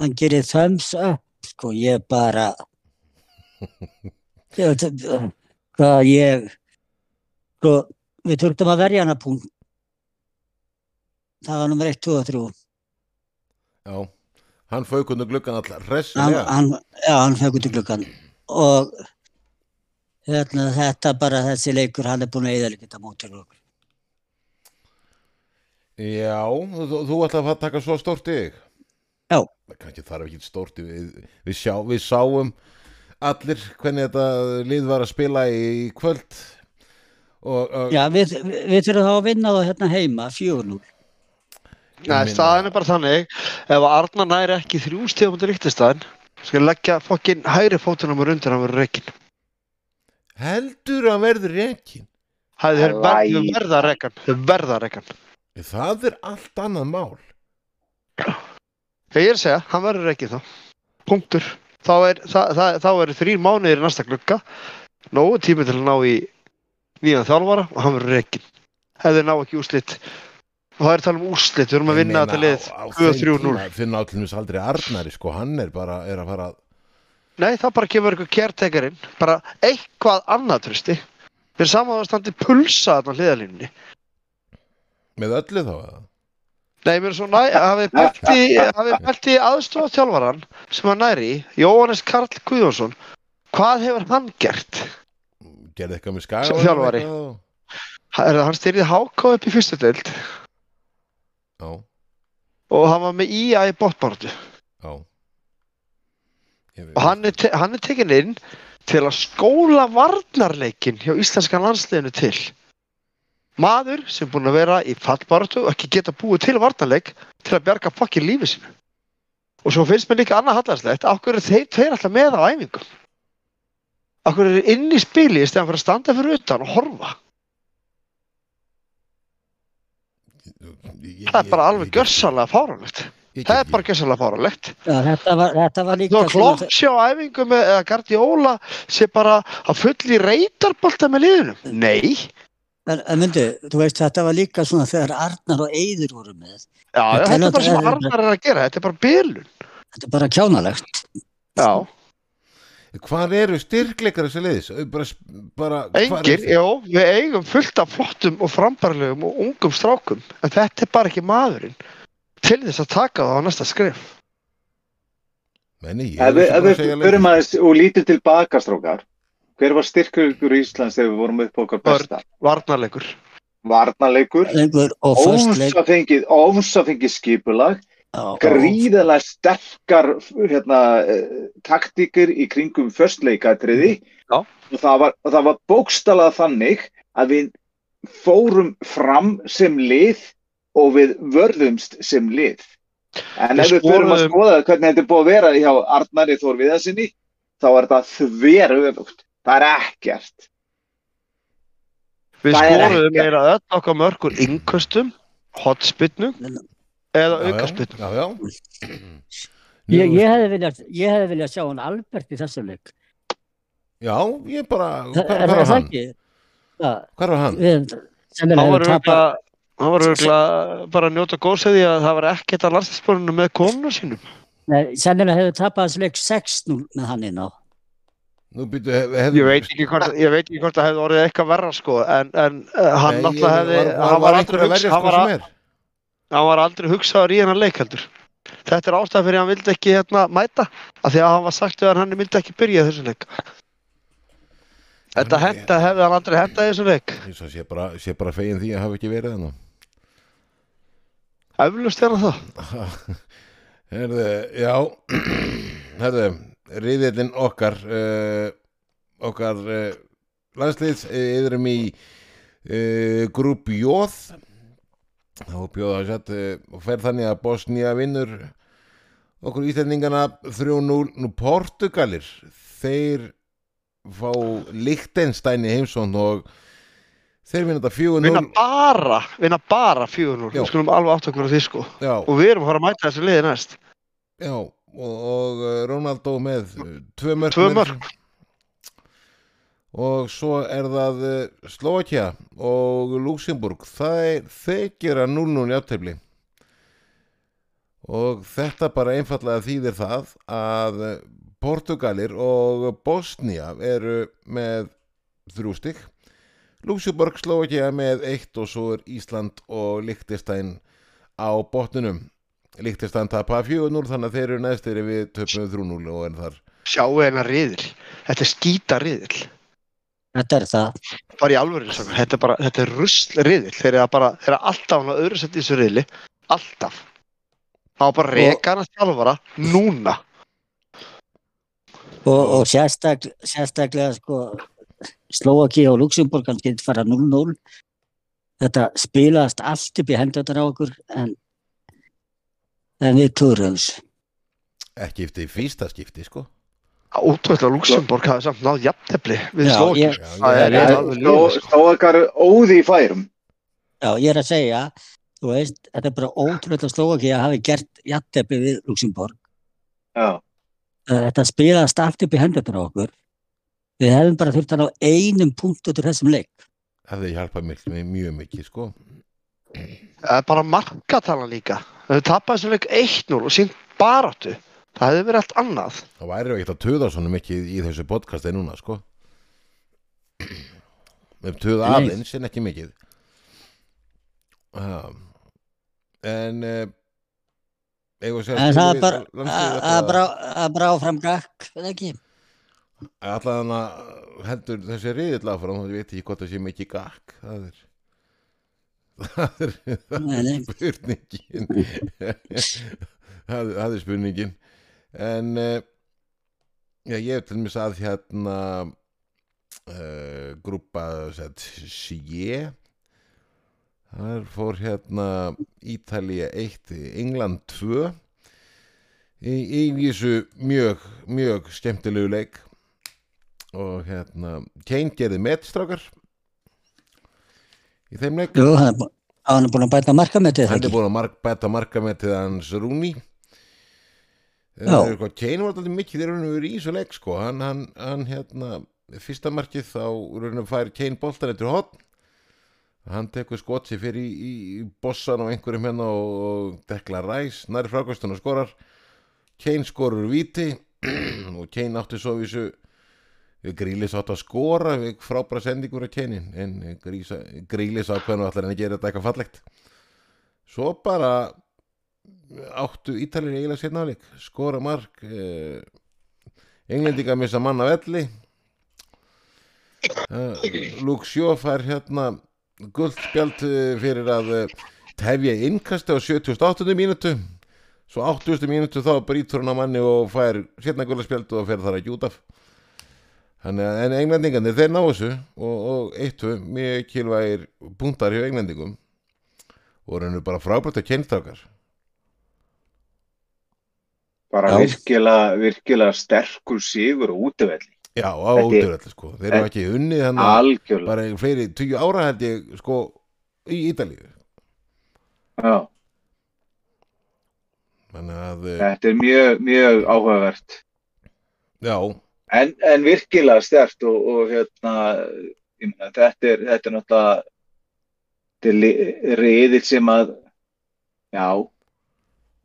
S2: hann gerir thumbs up sko ég bara hvað ég sko við þurftum að verja hana punkt. Það var nummer 1, 2 og 3
S1: Já. Hann fauk undir gluggan allar
S2: hann, hann, já, hann út í gluggan og hérna, þetta bara þessi leikur hann er búin að eða þetta mótur okkur
S1: Já, þú, þú ætla að fara að taka svo stórt í þig.
S2: Já.
S1: Það kannski þarf ekki stórt í við, við, sjá, við sáum allir hvernig þetta lið var að spila í kvöld og, og
S2: já, við, við, við þurfum þá að vinna það hérna heima 4-0
S3: Nei, staðan er bara þannig, ef Arnar næri ekki þrjú stíðum undir ríktistæðin, skal leggja fokkin hægri fótunum og undir hann verður reikin.
S1: Heldur að verður rekin.
S3: Það er
S4: Æ.
S3: verð, verða reikan, þau verða reikan.
S1: Það er allt annað mál.
S3: Ég er að segja, hann verður reikin þá. Punktur. Þá er, það, það, þá eru þrýr mánuðir í næsta glugga, nógu tími til að ná í nýjan þjálfara og hann verður reikin. Hefði ná ekki úrslit. Og það er að tala um úrslit, við erum að vinna þetta lið
S1: á- á
S3: 2-3-0.
S1: þeim tíma finna allir aldrei Arnari sko, hann er bara er að fara að
S3: Nei, það bara kemur eitthvað kjærtekarinn, bara eitthvað annað trösti. Við erum saman að standi pulsa þarna hliðalínunni.
S1: Með öllu þá eða?
S3: Nei, mér er svo næ, hafið pælt í, hafið pælt í aðstofa þjálfaran sem hann næri, Jóhannes Karl Guðjónsson, hvað hefur hann gert?
S1: Gerði eitthvað með skaga?
S3: Sem þjálfari. Er það hann styrði HK upp í fyrstu deild
S1: Já,
S3: og hann var með IA í bóttbáratu
S1: já. Ég-
S3: og hann er, te hann er tekinn inn til að skóla varnarleikin hjá íslenska landsliðinu til. Maður sem er búinn að vera í fallbáratu og ekki geta búið til varnarleik til að bjarga fokkin lífi sinu. Og svo finnst mér líka annað hallarslegt, hverju eru þeir tveir alltaf með á æfingum? Af hverju eru inn í spili í stæðan fyrir að standa fyrir utan og horfa?
S1: Ég-
S3: Það er bara
S1: ég-
S3: alveg
S1: ég-
S3: gjörsanlega fáránlegt.
S1: ég-
S3: Það er bara.
S2: Já, þetta var
S3: Þú sé á æfingum með- eða Guardiola sé bara að full í reytarbolta með liðunum? Nei.
S2: en, en myndi, þú veist, þetta var líka svona þegar Arnar og Eyður voru með
S3: Já,
S2: er
S3: þetta er bara sem Arnar er að gera, þetta er bara bylun.
S2: þetta er bara kjánalegt
S3: Já,
S1: Hvar eru styrkleikar þessi liðis? Bara, bara, hvar
S3: engir, já, við eigum fullt af flottum og frambarlegum og ungum strákum, en þetta er bara ekki maðurinn til þess að taka það á næsta skrif.
S1: Menni, ég
S4: Ef
S1: er
S4: við,
S1: leikir.
S4: aðeins og lítið tilbaka strókar, hver var styrkur í Íslands þegar við vorum upp á okkar besta?
S3: Varnarleikur.
S4: Varnarleikur,
S2: leikur og föstleik
S4: ósafengið, ósafengið skipulag, gríðalega sterkar hérna, eh, taktíkur í kringum föstleikatriði
S3: Já.
S4: og það var, og það var bókstalað þannig að við fórum fram sem lið og við vörðumst sem lið. En
S3: Við
S4: ef við förum að skoða hvernig þetta er búið að vera hjá Arnari Þór Viðarsinni, þá er þetta þver öfugt. Það er ekkert.
S3: Við
S4: Það ekkert.
S3: meira öll okkar mörgur innköstum, hotspinnu eða
S1: já.
S2: ég, ég hefði viljað ég hefði viljað sjá hann Albert í þessum leik
S1: Já, ég bara,
S2: Það-
S1: hvar,
S2: er það
S1: var hann? Hvar var hann?
S2: við sem
S3: Hann var Hann var örgulega bara að njóta góðsæði að það var ekkert að landslýsborinu með konuna sínum.
S2: Nei, sennilega hefur tapað þessu leik 6-0 með hann inn á.
S1: Nú býtu, hef, hef,
S3: Ég veit ekki hvort, ég veit ekki hvort það hefði orðið eitthvað verra sko, en, en uh, hann
S1: Nei,
S3: náttúrulega hefði,
S1: var, var,
S3: hann,
S1: var
S3: aldrei
S1: að
S3: hugsa, hann,
S1: sko
S3: var,
S1: sem
S3: a-
S1: er?
S3: hann var aldrei hugsaður í hennar leik heldur. Þetta er ástæða fyrir að hann vildi ekki hérna mæta, af því að hann var sagt við að hann myndi ekki byrja í þessu leik. Þetta henda hefði hann aldrei hendað í þessu leik.
S1: Ég sé bara, fegin því að hafa ekki verið hann.
S3: Eflust er það.
S1: Herðu, já, herðu, riðillin okkar, uh, okkar uh, landsliðs, uh, yfirum í uh, grúp Jóð, þá bjóða að sett og fer þannig að Bosnia vinnur okkur Íslandingana 3-0, nú Portugalir, þeir fá Lichtenstein í heimsókn og þeir vinna þetta 4-0.
S3: Vinna bara, vinna bara 4-0.
S1: Já.
S3: Við skulum alveg átt okkur á því sko.
S1: Já,
S3: Og við erum að fara að mæta þessu liði næst.
S1: Já, og, og uh, Ronaldo með tvö mörg
S3: Tvö
S1: þessu. og svo er það uh, Slovakia og Luxemburg það þeir gera 0-0 í áttefli og þetta bara einfallega þýðir það að Portugalir og Bosnia eru með þrjú stygg Luxemburg, Slovakia með eitt og svo er Ísland og Liechtenstein á botnunum Liechtenstein tapar 4-0 þannig að þeir eru neðstir við töpum 3-0 og en þar
S3: Sjáu hennar riðil. Þetta er skýta riðil.
S2: Þetta er það.
S3: Bara í alvörinu svona. Þetta er bara, þetta er rusl riðil. Þeir eru bara, þeir eru alltaf að öðru sett í þessu riðli. Alltaf. Það var bara reka hann að þjálfara núna.
S2: Og, og sérstak, sérstaklega sko, Slovaki og Luxemburg kannski fara 0-0. Þetta spilaðast allt upp í hendurnar á okkur en, en við þessu.
S1: ekki eftir fyrsta skipti sko
S3: að Luxemburg hafi samt náð jafntefli við Slovaki.
S4: Stóðakar óði í færum.
S2: Já, ég er að segja, þú veist, þetta er bara ótrúlega Slovaki að hafi gert jatteppi við Luxemburg.
S4: Já.
S2: Þetta spilaðast allt upp í hendurnar á okkur. Við hefum bara þurft að ná einum punkt út úr þessum leik.
S1: það hefði hjálpað miklu, mjög mikið sko
S3: Það er bara markatalan líka. Það hefur tapað þessu leik 1-0 og sínt baráttu. Það hefði verið allt annað.
S1: það væri ekkert að töða svona mikið í þessu podcasti núna sko við töða aðeins en ekki mikið Já. en uh, við
S2: En það er
S1: við
S2: bara,
S1: landsliðið
S2: að-
S1: þetta-
S2: að bara, að
S1: að heldur þessi riðill áfram þá veit ekki hvort það sé mikið gakk það er það er, það er spurningin. Það, það er spurningin. En uh, já, ég til mér að hérna uh, grúpa sé þar fór hérna Ítalía 1 England 2 í, í þessu mjög, mjög skemmtilegu leik og hérna Kane gerði metstrákar í þeim leik.
S2: Jú, hann er er búin að bæta markametið,
S1: hann er búin að mark, bæta markametið hans Rúni. Kane var alltaf mikið þegar hann verið í þessu leik sko. hann, hann, hann hérna fyrsta markið þá fær Kane boltan eftir hotn hann tekur skot sér fyrir í, í, bossan og einhverjum hérna og, dekla ræs, næri frákvæmstun og skorar. Kane skorur víti og Kane átti svo vísu Grílis átt að skora frábæra sendingur af Kane en Grílis ákveðinu allar en að gera þetta eitthvað fallegt svo bara áttu Ítalir eiginlega setna áleik skora mark eh, englendinga missa mann af elli eh, Luke Shaw fær hérna guldspjald eh, fyrir að eh, tefja innkasti á 78. mínútu svo 80. mínútu þá brýtur hann á manni og fær setna guldspjald og fer þar að gjút af Þannig að en englendingarnir þeir ná þessu og, og eittu mjög kilvægir punktar hjá englendingum og rennur bara frábært að kynstrákar
S4: Bara
S2: Já.
S4: virkilega, virkilega sterkur sigur og útöfelli.
S1: Já, á
S4: er-
S1: útjörðalli sko Þeir eru ekki unnið þannig að bara fleiri tíu ára held ég sko í Ítalíu
S4: Já,
S1: Þannig að eh,
S4: þetta er mjög, mjög áhugavert.
S1: já,
S4: En, en virkilega stert og, og hérna, ég meina, þetta er, þetta er náttúrulega, riðill sem að, já,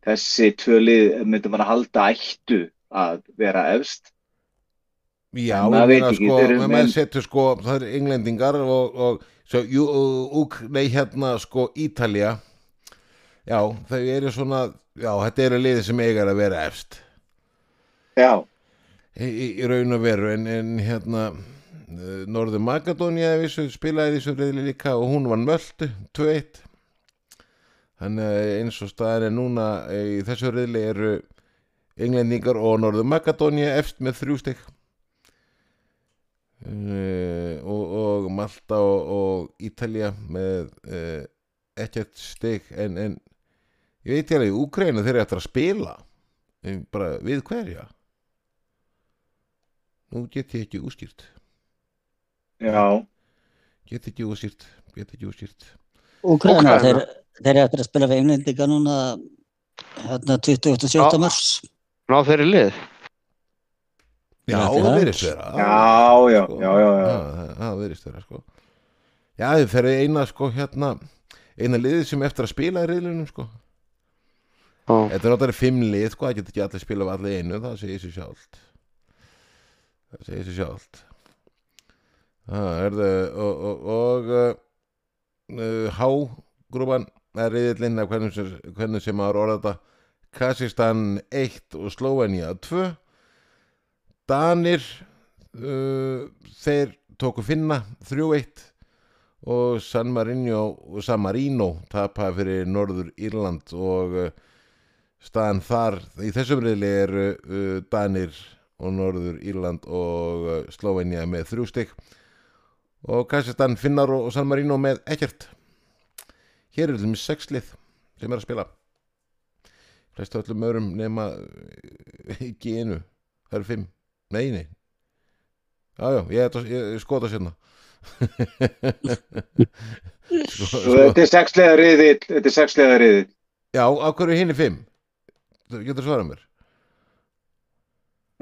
S4: þessi tvö lið myndum maður að halda ættu að vera efst.
S1: já
S4: maður
S1: ég meina, sko,
S4: menn
S1: setur sko það er englendingar og, og svo, jú, úk, nei hérna sko Ítalía. Já, þau eru svona já, þetta eru liðið sem eigar að vera efst.
S4: Já,
S1: í, í, raun og veru en, en hérna Norður Magadónia spilaði þessu reyðli líka og hún var möldu 2-1 þannig að eins og staðan er núna í þessu reyðli eru englendingar og Norður Magadónia efst með þrjú stygg uh, og, og Malta og, og Ítalja með uh, ekkert stygg en, en ég veit ég alveg, Úkraina þeir eru eftir að spila? En bara við hverja nú get ég ekki úskýrt
S4: já,
S1: get ekki úskýrt get ekki úskýrt
S3: Úkraína.
S2: þeir, þeir eru eftir að spila við englendinga núna hérna 27.
S3: Já.
S2: mars.
S3: Ná þeirri lið.
S1: já, það verðist vera
S4: já, já,
S1: sko.
S4: já, já, já.
S1: það verðist vera sko já, þið ferði eina sko hérna eina liðið sem eftir að spila í riðlunum sko
S3: Já.
S1: þetta er náttúrulega fimm lið sko, það getur ekki allir spila af allir einu, það segir sér sjálft það segir sér sjálft. Er og, og, og uh, uh, H-grúpan er riðillinn af hvernig sem, hvernig sem maður orða þetta. Kassistan 1 og Slovenia 2 Danir uh, þeir tóku finna 3-1 og San Marino San Marino tapaði fyrir Norður Írland og staðan þar í þessum riðli eru uh, Danir og Norður Írland og uh, Slovenia með þrjú stygg og Kassistan Finnar og, og San Marino með ekkert. Hér eru þeim sex lið sem er að spila. Flestu öllum öðrum nema uh, ekki einu það eru fimm, nei nei. Jájá, ég, ég, ég skota sérna sko, sko,
S4: þetta er sexlega riðill, þetta er sexlega riðill.
S1: já, á hverju hinn er fimm? Þú getur svarað mér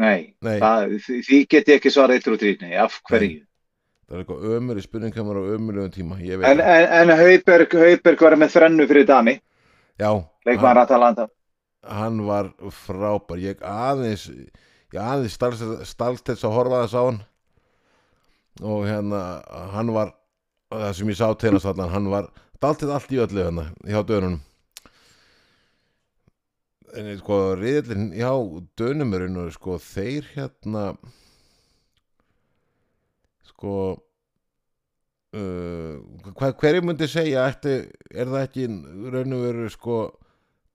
S4: Nei,
S1: Nei.
S4: Það, því get ég ekki svarað eittur og trýt, nei, af hverju?
S1: það er eitthvað ömur í spurningkamar og ömurlegum tíma ég veit
S4: En,
S1: það.
S4: en, en Hauberg, Hauberg var með þrennu fyrir Dani,
S1: já,
S4: leikmaður Atalanta.
S1: hann var frábær ég aðeins ég aðeins stalst þess að horfa þess á hann og hérna hann var það sem ég sá til hans allan hann var daltið allt í öllu hérna hjá dörunum en sko riðlinn, já, dönumurinn og sko þeir hérna sko uh, hvað, hverju myndi segja ætti, er það ekki raun og veru sko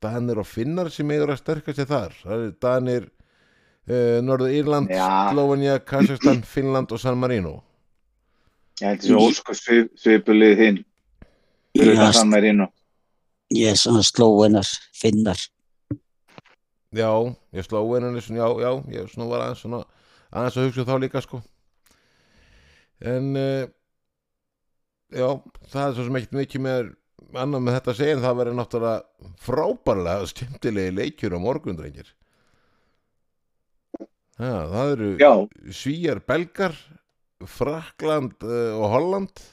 S1: Danir og Finnar sem eigur að sterka sig þar það er Danir uh, Norður Írland. Slovenia, Kazakstan Finnland og San Marino
S4: Ég held þessi ósku svip, svipulið hinn. San Marino.
S2: ég er svona slóinar, finnar.
S1: Já, ég sló hennan já, já, ég var aðeins svona, aðeins að hugsa um þá líka sko. En uh, já, það er svo sem ekkert mikið með annað með þetta að segja en það verður náttúrulega frábærlega skemmtilegi leikjur á morgun drengir. Já, það eru
S4: Já,
S1: Svíjar, Belgar Frakland uh, og Holland.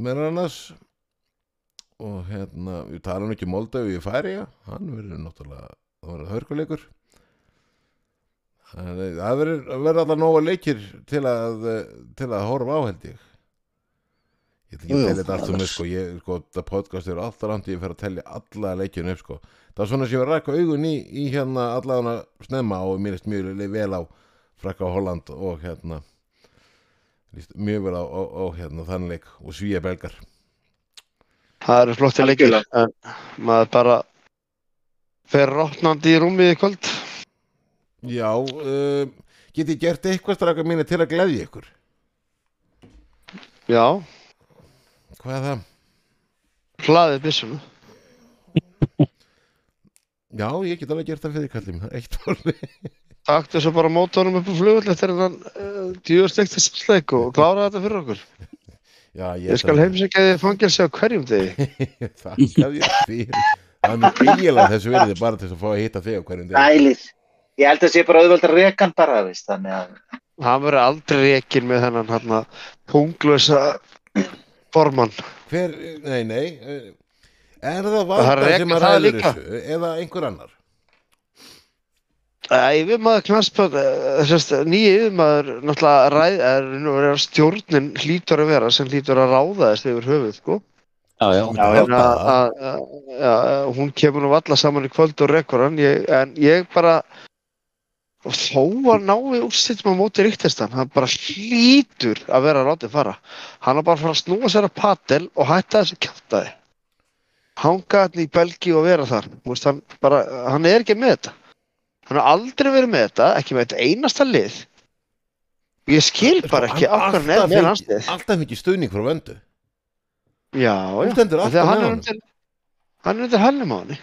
S1: Meðan annars og hérna við talum ekki Moldavi í Færiða hann verður náttúrulega það verður hörkuleikur. Það er- það verður alltaf nóga leikir til að til að horfa á held ég. Ég ætla ekki að
S2: jú,
S1: telja þetta allt um sko. Ég, sko, það podcast eru alltaf langt ég fer að telja alla leikinu upp sko. Það er svona sem ég var að rækka augun í, í hérna allavega snemma og mér er mjög vel á frakka á Holland og hérna mjög vel á, á, á hérna þann leik og svíja belgar
S3: Það eru flotti leikir en maður bara fer rótnandi í rúmið í kvöld.
S1: já, uh, get ég gert eitthvað straka mínu til að gleðja ykkur
S3: Já,
S1: hvað er það?
S3: hlaðið byssuna.
S1: já, ég get alveg gert það fyrir kallum eitt orði
S3: Taktu svo bara mótónum upp á flugvöld eftir hennan uh, djúðstekti sleik og klára þetta fyrir okkur.
S1: Já,
S3: Ég skal heimsækja þið fangelsi á hverjum degi.
S1: þakka þér fyrir það er mjög eiginlega þessu verði bara til að fá að hitta þig á hverjum degi
S4: ælir. Ég held að sé bara auðvöldar rekan bara, veist, þannig að
S3: Hann verður aldrei rekin með þennan hann að punglösa formann.
S1: hver, nei, nei er það
S3: Það
S1: valda sem að
S3: það
S1: ræður
S3: líka.
S1: þessu eða einhver annar
S3: Yfirmaður knastpöld, þessast nýja yfirmaður náttúrulega ræð, er, stjórnin hlýtur að vera sem hlýtur að ráða þess yfir höfuð, sko.
S2: Já, já.
S4: Já,
S3: að, að, að hún kemur nú valla saman í kvöld og rekur hann, ég, en ég bara, þó að nái úrslitum á móti ríktistan, hann bara hlýtur að vera látið fara. Hann er bara að fara að snúa sér að patel og hætta þessu kjátaði. Hanga hann í Belgíu og vera þar. Þú Veist, hann, bara, hann er ekki með þetta. Hann har aldrei verið með þetta, ekki með þetta einasta lið. Ég skil bara ekki
S1: Hann
S3: hann
S1: alltaf
S3: landslið.
S1: alltaf mikið stuðning frá vöndu.
S3: Já, já. að hann er undir hann er undir hælnum á henni.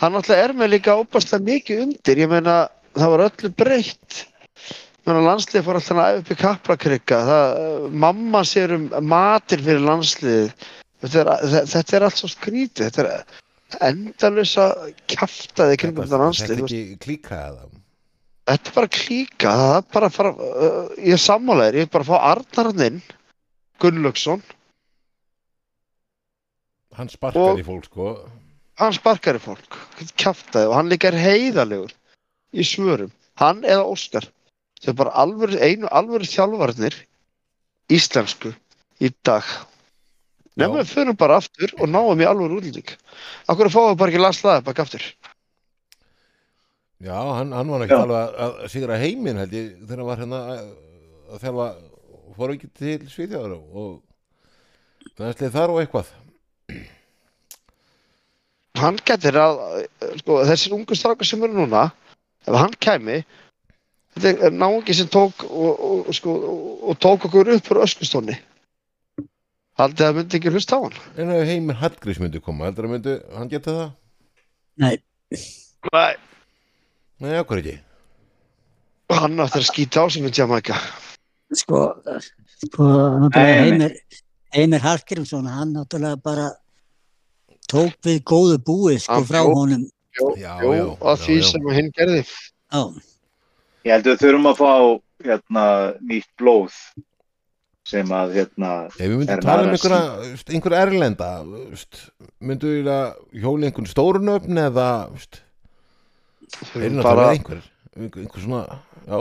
S3: Hann alltaf er með líka óbærslega mikið undir. Ég meina það var öllu breytt. Landslið fór alltaf að upp í kaplakrygga það, mamma sér um matir fyrir landslið þetta er, þe- þetta er allt svo skrítið. Þetta er endalösa kjaftaði kringum þetta
S1: þetta
S3: landslið
S1: er ekki klíka eða
S3: þetta er bara klíka það er bara að fara uh, ég er sammálaður, ég er bara að fá Arnarinn inn Gunnlaugsson.
S1: Hann sparkar í fólk sko.
S3: Hann sparkar í fólk kjaftaði og hann líka er heiðalegur í svörum, hann eða Óskar þau er bara alvöru, einu alvöru þjálfarnir íslensku í dag nefnum við fyrir bara aftur og náum í alvöru útlýting okkur fáum við bara ekki laslaði baka aftur?
S1: Já, hann, hann var ekki
S4: Já.
S1: alveg að, að sigra heiminn held ég þegar hann var hérna að, að þjálfa fór ekki til Svíþjóðar og er þar og eitthvað.
S3: Hann getur að sko, þessir ungu strákar sem eru núna ef hann kæmi þetta er náungi sem tók og, og, sko, og, og tók okkur upp fyrir öskustóni haldið að myndi ekki hlusta á hann
S1: en ef heiminn Hallgrís myndi koma heldur að myndi, hann geta það
S2: Nei,
S3: Nei.
S1: nei, okkur ekki
S3: hann átti að skýta á sem við Jamaica
S2: sko, sko,
S4: nei.
S2: Heimir, Heimir Hallgrímsson, hann náttúrulega bara tók við góðu búi, sko, frá honum.
S3: Jú,
S1: Já,
S3: jú,
S1: já,
S3: að
S1: já,
S3: því
S1: já.
S3: sem hinn gerði
S2: Já,
S4: ég held að við þurfum að fá hérna, nýtt blóð sem að hérna,
S1: ef við myndum
S4: Er
S1: tala um einhverja veist, einhver erlenda veist, myndu við að hjóla einhvern stórnöfn eða er náttúrulega
S3: bara,
S1: einhver einhver, svona já.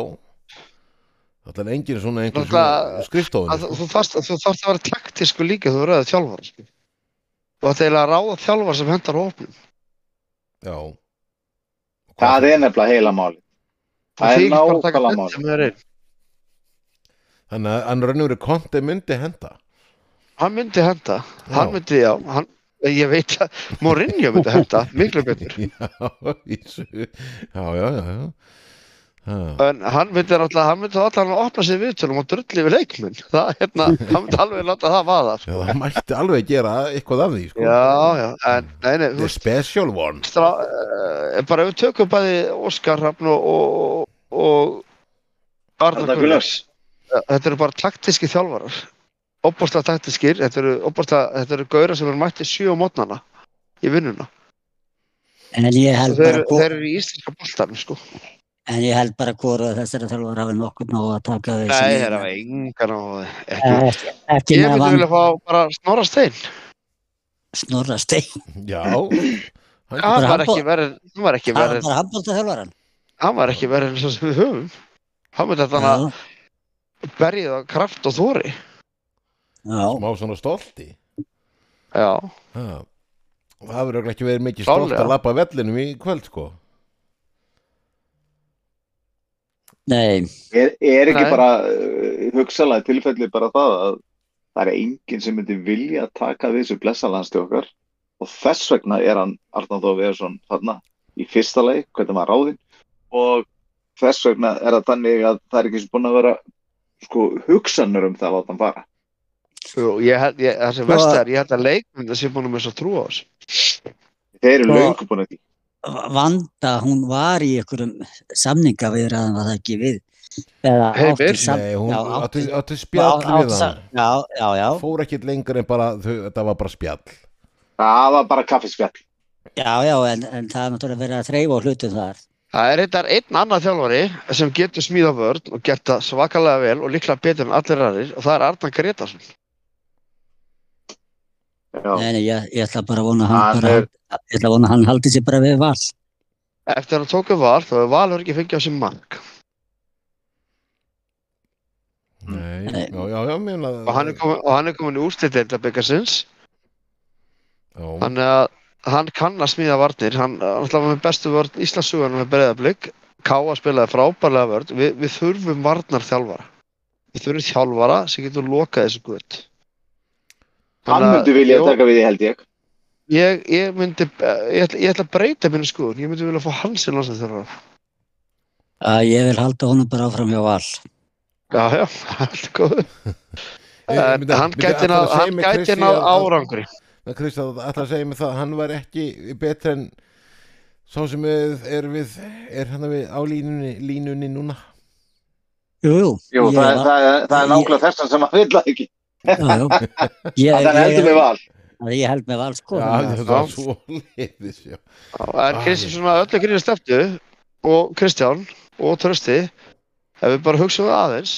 S1: Það er engin svona einhver
S3: Náttúrulega-
S1: svona skrifstofun
S3: að, þú þarft að vera taktísku líka þú verður að þjálfara sko. og það er að ráða þjálfar sem hendar hópnum.
S1: Já.
S4: Það er nefnilega heila máli. Það er
S3: þykist bara að taka
S4: nákvæmlega máli.
S3: Er.
S1: Þannig að hann raunur konti myndi henda
S3: hann myndi henda
S1: Já.
S3: hann myndi, já, hann, ég veit að Mourinho myndi henda, miklu betur
S1: Já, vísu. já, já, já, já. Ha.
S3: en hann myndi náttúrulega, hann myndi allan að opna sig viðtölum og drulli við leikmenn það, hérna, hann myndi alveg láta það vaða
S1: Já,
S3: sko.
S1: það mætti alveg gera eitthvað af því sko.
S3: já, já, en nei, nei, þú
S1: The
S3: veist
S1: special one
S3: strá, uh, bara við tökum bæði Óskar Hrafn og, og, og Gunnars
S4: Gunnars.
S3: Þetta eru bara taktíski þjálfarar. Opbórslega taktískir, þetta eru, eru gauðra sem eru mætti sjö á mótnana í vinnuna.
S2: En ég held
S3: þeir,
S2: bara,
S3: þeir eru í íslenska boltanum sko.
S2: en ég held bara hvora þessari þjálfur hafi nokkur ná að taka við
S3: Nei,
S2: ég-
S3: hafa engan á því. Ekki.
S2: Ekki, ekki
S3: Ég myndi vilja fá bara Snorra Stein.
S2: Snorra stein.
S1: Já. Hann-
S3: var ekki verið Hann var ekki
S2: það var
S3: verið Hann var ekki verið eins og sem við höfum. Hann myndi þetta að berja það kraft og þóri
S2: já,
S1: smá svona stolti.
S3: Já,
S1: ha. Það verður ekki verið mikið stolt að lappa vellinum í kvöld sko.
S2: Nei.
S4: Er, er ekki
S3: Nei.
S4: bara uh, hugsalega tilfelli bara það að það er enginn sem myndi vilja taka við þessu blessalandsti okkar? Og þess vegna er hann Arnáð Þór Veðarsson þarna í fyrsta leik, hvernig maður ráðinn. Og þess vegna er það þannig að það er ekki sem búin að vera sko hugsanur um það að láta hann fara.
S3: Jú, ég ég, það sem
S2: Sko-
S3: vest er, ég held að leikmynda sé búin með svo trú á þessu.
S4: Þeir eru
S2: Sko-
S4: löngu búin að því.
S2: Vanda, hún var í einhverjum samningaviðræðum var það ekki við eða
S3: Heimir?
S2: átti sam-
S1: Nei, hún
S2: já,
S1: átti,
S2: átti-
S1: átti spjall við
S2: sam-
S1: hann
S2: já, já, já,
S1: Fór ekkit lengur en bara Þetta var bara spjall
S4: Það var bara kaffispjall.
S2: já, já en, en það er náttúrulega verið að þreyfa á hlutum þar
S3: Það er þetta einn annar þjálfari sem getur smíða vörn og gert það svakalega vel og líklega betur en allir aðrir og það er Arnar Gretarsson.
S4: Já.
S2: Nei, nei, ég, ég ætla bara að vona að hann bara,
S4: er-
S2: ég ætla að vona að hann haldi sér bara við val
S3: Eftir að hann tóku val þá er Valur ekki fengið á sig mark
S1: Nei,
S2: Nei.
S1: já, já, já, meina
S3: og hann er komin, og hann er komin í úrslit deildabikarsins
S1: Já,
S3: þannig að hann kann að smíða varnir. Hann ætla með bestu vörn Íslandsugan með breyðablик Káa spilaði frábærlega vörn. Við, við þurfum varnar þjálfara við þurfum þjálfara sem getur lokað þessu gutt
S4: Hann myndi vilja
S3: Jó,
S4: taka við því held ég.
S3: ég, ég myndi ég ætla, ég ætla að breyta minni skoðun. Ég myndi vilja fá hans í landslæðþjálfara
S2: að ég vil halda honum bara áfram hjá val.
S3: Já já, allt er góð hann gæti
S1: að
S3: náð
S1: að- að-
S3: árangri.
S1: að Kristján ætla að segja mig það að hann var ekki betri en sá sem er, er við er hann við á línunni, línunni núna?
S2: Jú, jú,
S4: Jú,
S2: ég
S4: það,
S2: var-
S4: það, það er nákvæmlega þessan sem hann vil það ekki. er heldur með val.
S2: ég, ég held með val sko.
S1: Já,
S2: þannig að-
S1: svo
S3: öllu grínir steftu og Kristján og Trösti ef við bara hugsaum það aðeins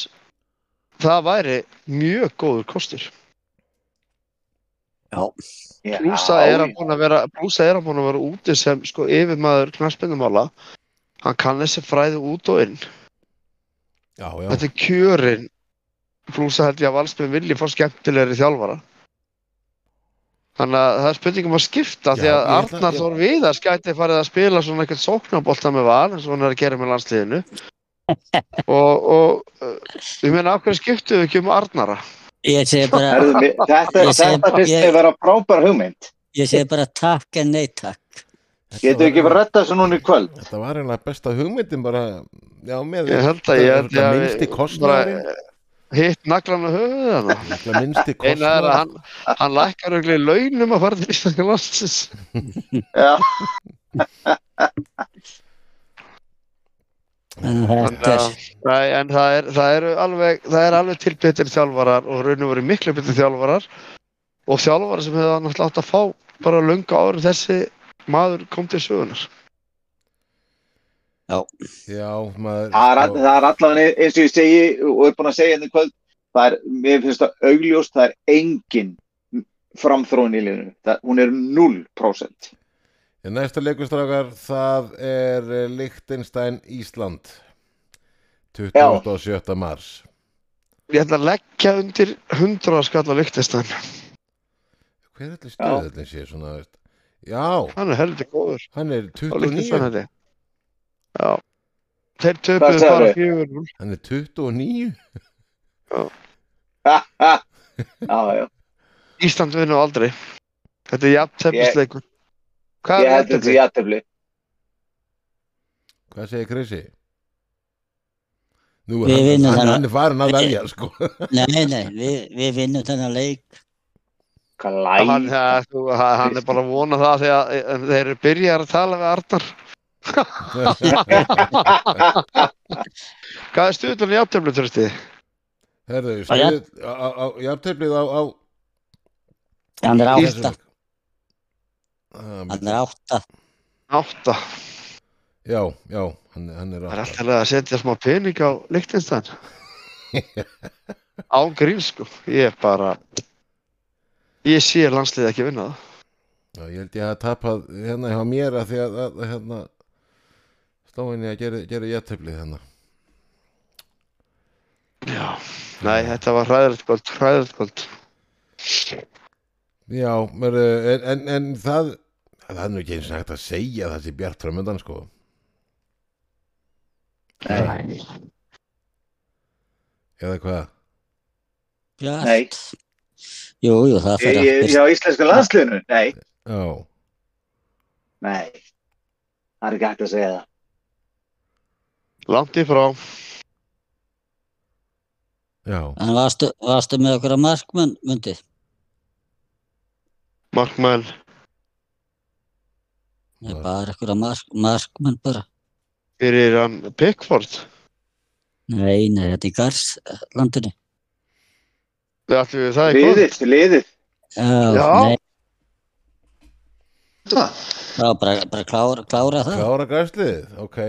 S3: það væri mjög góður kostur
S4: Já,
S3: Blúsa er að búin að vera er að að vera úti sem sko yfirmaður knarspinnumála hann kann þessi fræði út og inn.
S1: Já, já,
S3: þetta er kjörin Blúsa held ég að valsmenn vilji fá skemmtilegri þjálfara. Þannig að það er spurningum að skipta því
S1: Já,
S3: að
S1: ég ætla-
S3: Arnar Þór Viðars gæti farið að spila svona eitthvað sóknarbolta með val eins og hann er að gera með landsliðinu. Og, og uh, ég meina af hverju skiptu við ekki um Arnara
S2: ég segi bara
S4: Herðu, Þetta, þetta finnst þið vera frábær hugmynd.
S2: ég segi bara takk en nei takk.
S4: Getur ekki verið að retta þessu núna í kvöld?
S1: Þetta var einlega besta hugmyndin bara já, með
S3: ég held að ég held
S1: þetta
S3: að
S1: minnsti
S3: við
S1: kostnaðurinn.
S3: bara hitt naglan á höfuðið hana
S1: þetta minnsti
S3: eina er að
S1: kostnaðurinn
S3: hann, hann lækkar auðvitað launum að fara til Íslandska landsins.
S4: Já,
S2: en þetta. er
S3: Nei, en það er, það eru alveg það er alveg til betur þjálfarar og raun og veru miklu betur þjálfarar. Og þjálfarar sem hefur náttúrulega átt að fá bara löngu ári þessi maður kom til sögunar
S1: já, maður
S4: það er, það er allavega eins og ég segi og er búin að segja hérna í kvöld það er, mér finnst það augljóst, það er engin framþróin í liðinu. Það, hún er 0%.
S1: Í Næsta leikustrákar, það er eh, Liechtenstein Ísland 27. mars
S3: Ég ætla að leggja undir 100 skall á Lichtenstein
S1: hver er allir stöðullin sé svona veist. já,
S3: Hann er heldur góður.
S1: hann er
S3: Og líka
S1: 29
S3: spennandi. Já. Þeir töpuðu bara fjögur.
S1: hann er 29
S4: Ha, ha. Já, já.
S3: Ísland vinnur aldrei. Þetta er jafntefnisleikur. Hvað
S4: Ég
S3: er
S4: held þetta í aðtefli.
S1: hvað segir Krissi? Nú,
S2: Við
S1: hann,
S2: vinnum
S1: hann, hann er farin að velja sko.
S2: Nei, nei, við, við vinnum þennan leik.
S4: Hvað
S3: Hann,
S4: læg.
S3: ja, þú, hann er bara að vona það þegar eh, þeir eru byrjar að tala við Arnar. Hvað er stuðlun í jafntefni, trösti?
S1: Herðu,
S2: Á, já.
S1: stuð, á, á, á, jafnteflið á, á
S2: Hann er
S1: í
S2: átta. Hann er átta.
S3: Átta.
S1: Já, já, hann, hann er
S3: Það er
S1: átta
S3: alltaf að setja smá pening á Lichtenstein. Án grín, sko. Ég er bara... Ég sé landsliðið ekki vinna það.
S1: Já, ég held ég að tapað hérna hjá mér að því að, að, hérna stóinni að gera, gera jætteflið hérna.
S3: Já. Nei, þetta var hræðilegt kvöld, hræðilegt kvöld.
S1: Já, mörðu, en, en, en það það er nú ekki eins og hægt að segja það sé bjart framöndan sko.
S3: Nei.
S1: Eða hvað?
S2: Bjart.
S4: Nei.
S2: Jú, jú, það fyrir að
S4: Hjá íslenska landsliðinu? Nei,
S1: Já,
S4: nei. Það er ekki hægt að segja það.
S3: Langt í frá.
S1: já,
S2: En varstu, varstu með okkur að markmann, myndi?
S3: Markmann.
S2: Nei, bara að mark, markmann bara.
S3: Fyrir hann Pickford.
S2: Nei, nei, þetta er í Garslandinu.
S3: Við ætlum við það í kvöld.
S4: Liðið, liðið.
S2: Já,
S3: Já.
S2: nei,
S3: Það.
S2: já, bara, bara klára, klára það.
S1: klára græsliðið, ok.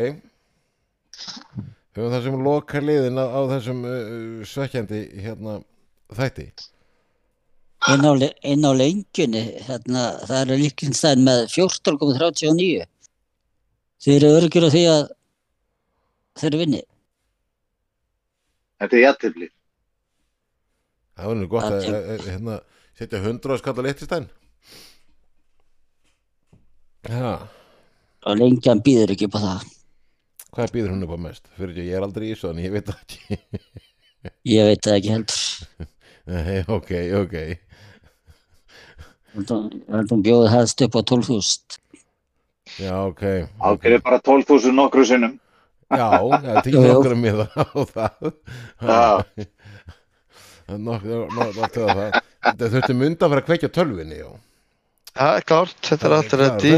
S1: Höfum það sem loka liðin á, á þessum uh, svekkjandi hérna þætti.
S2: Inn á, inn á lengjunni, hérna, það eru líkinstæðin með 14,39. Þið eru örgjur á því að þeir eru vinni.
S4: Þetta er jættefli.
S1: Það var nú gott að að- að, hérna, setja hundra á skalla littistæn. Já,
S2: Og lengjan býður ekki á það.
S1: hvað býður hún upp á mest? Fyrir ekki, ég er aldrei í svo, en ég veit það ekki.
S2: Ég veit það ekki heldur.
S1: Nei, ok, ok.
S2: Hún bjóði hæðst upp á 12.000.
S1: Já, ok.
S4: Ákveður bara 12.000 nokkru sinnum.
S1: Já, það er
S2: jú.
S1: nokkur með það á það.
S4: Já.
S1: Þetta þurfti mynda að fara að kveikja tölvinni, já.
S3: Er klárt, þetta er allt reddi.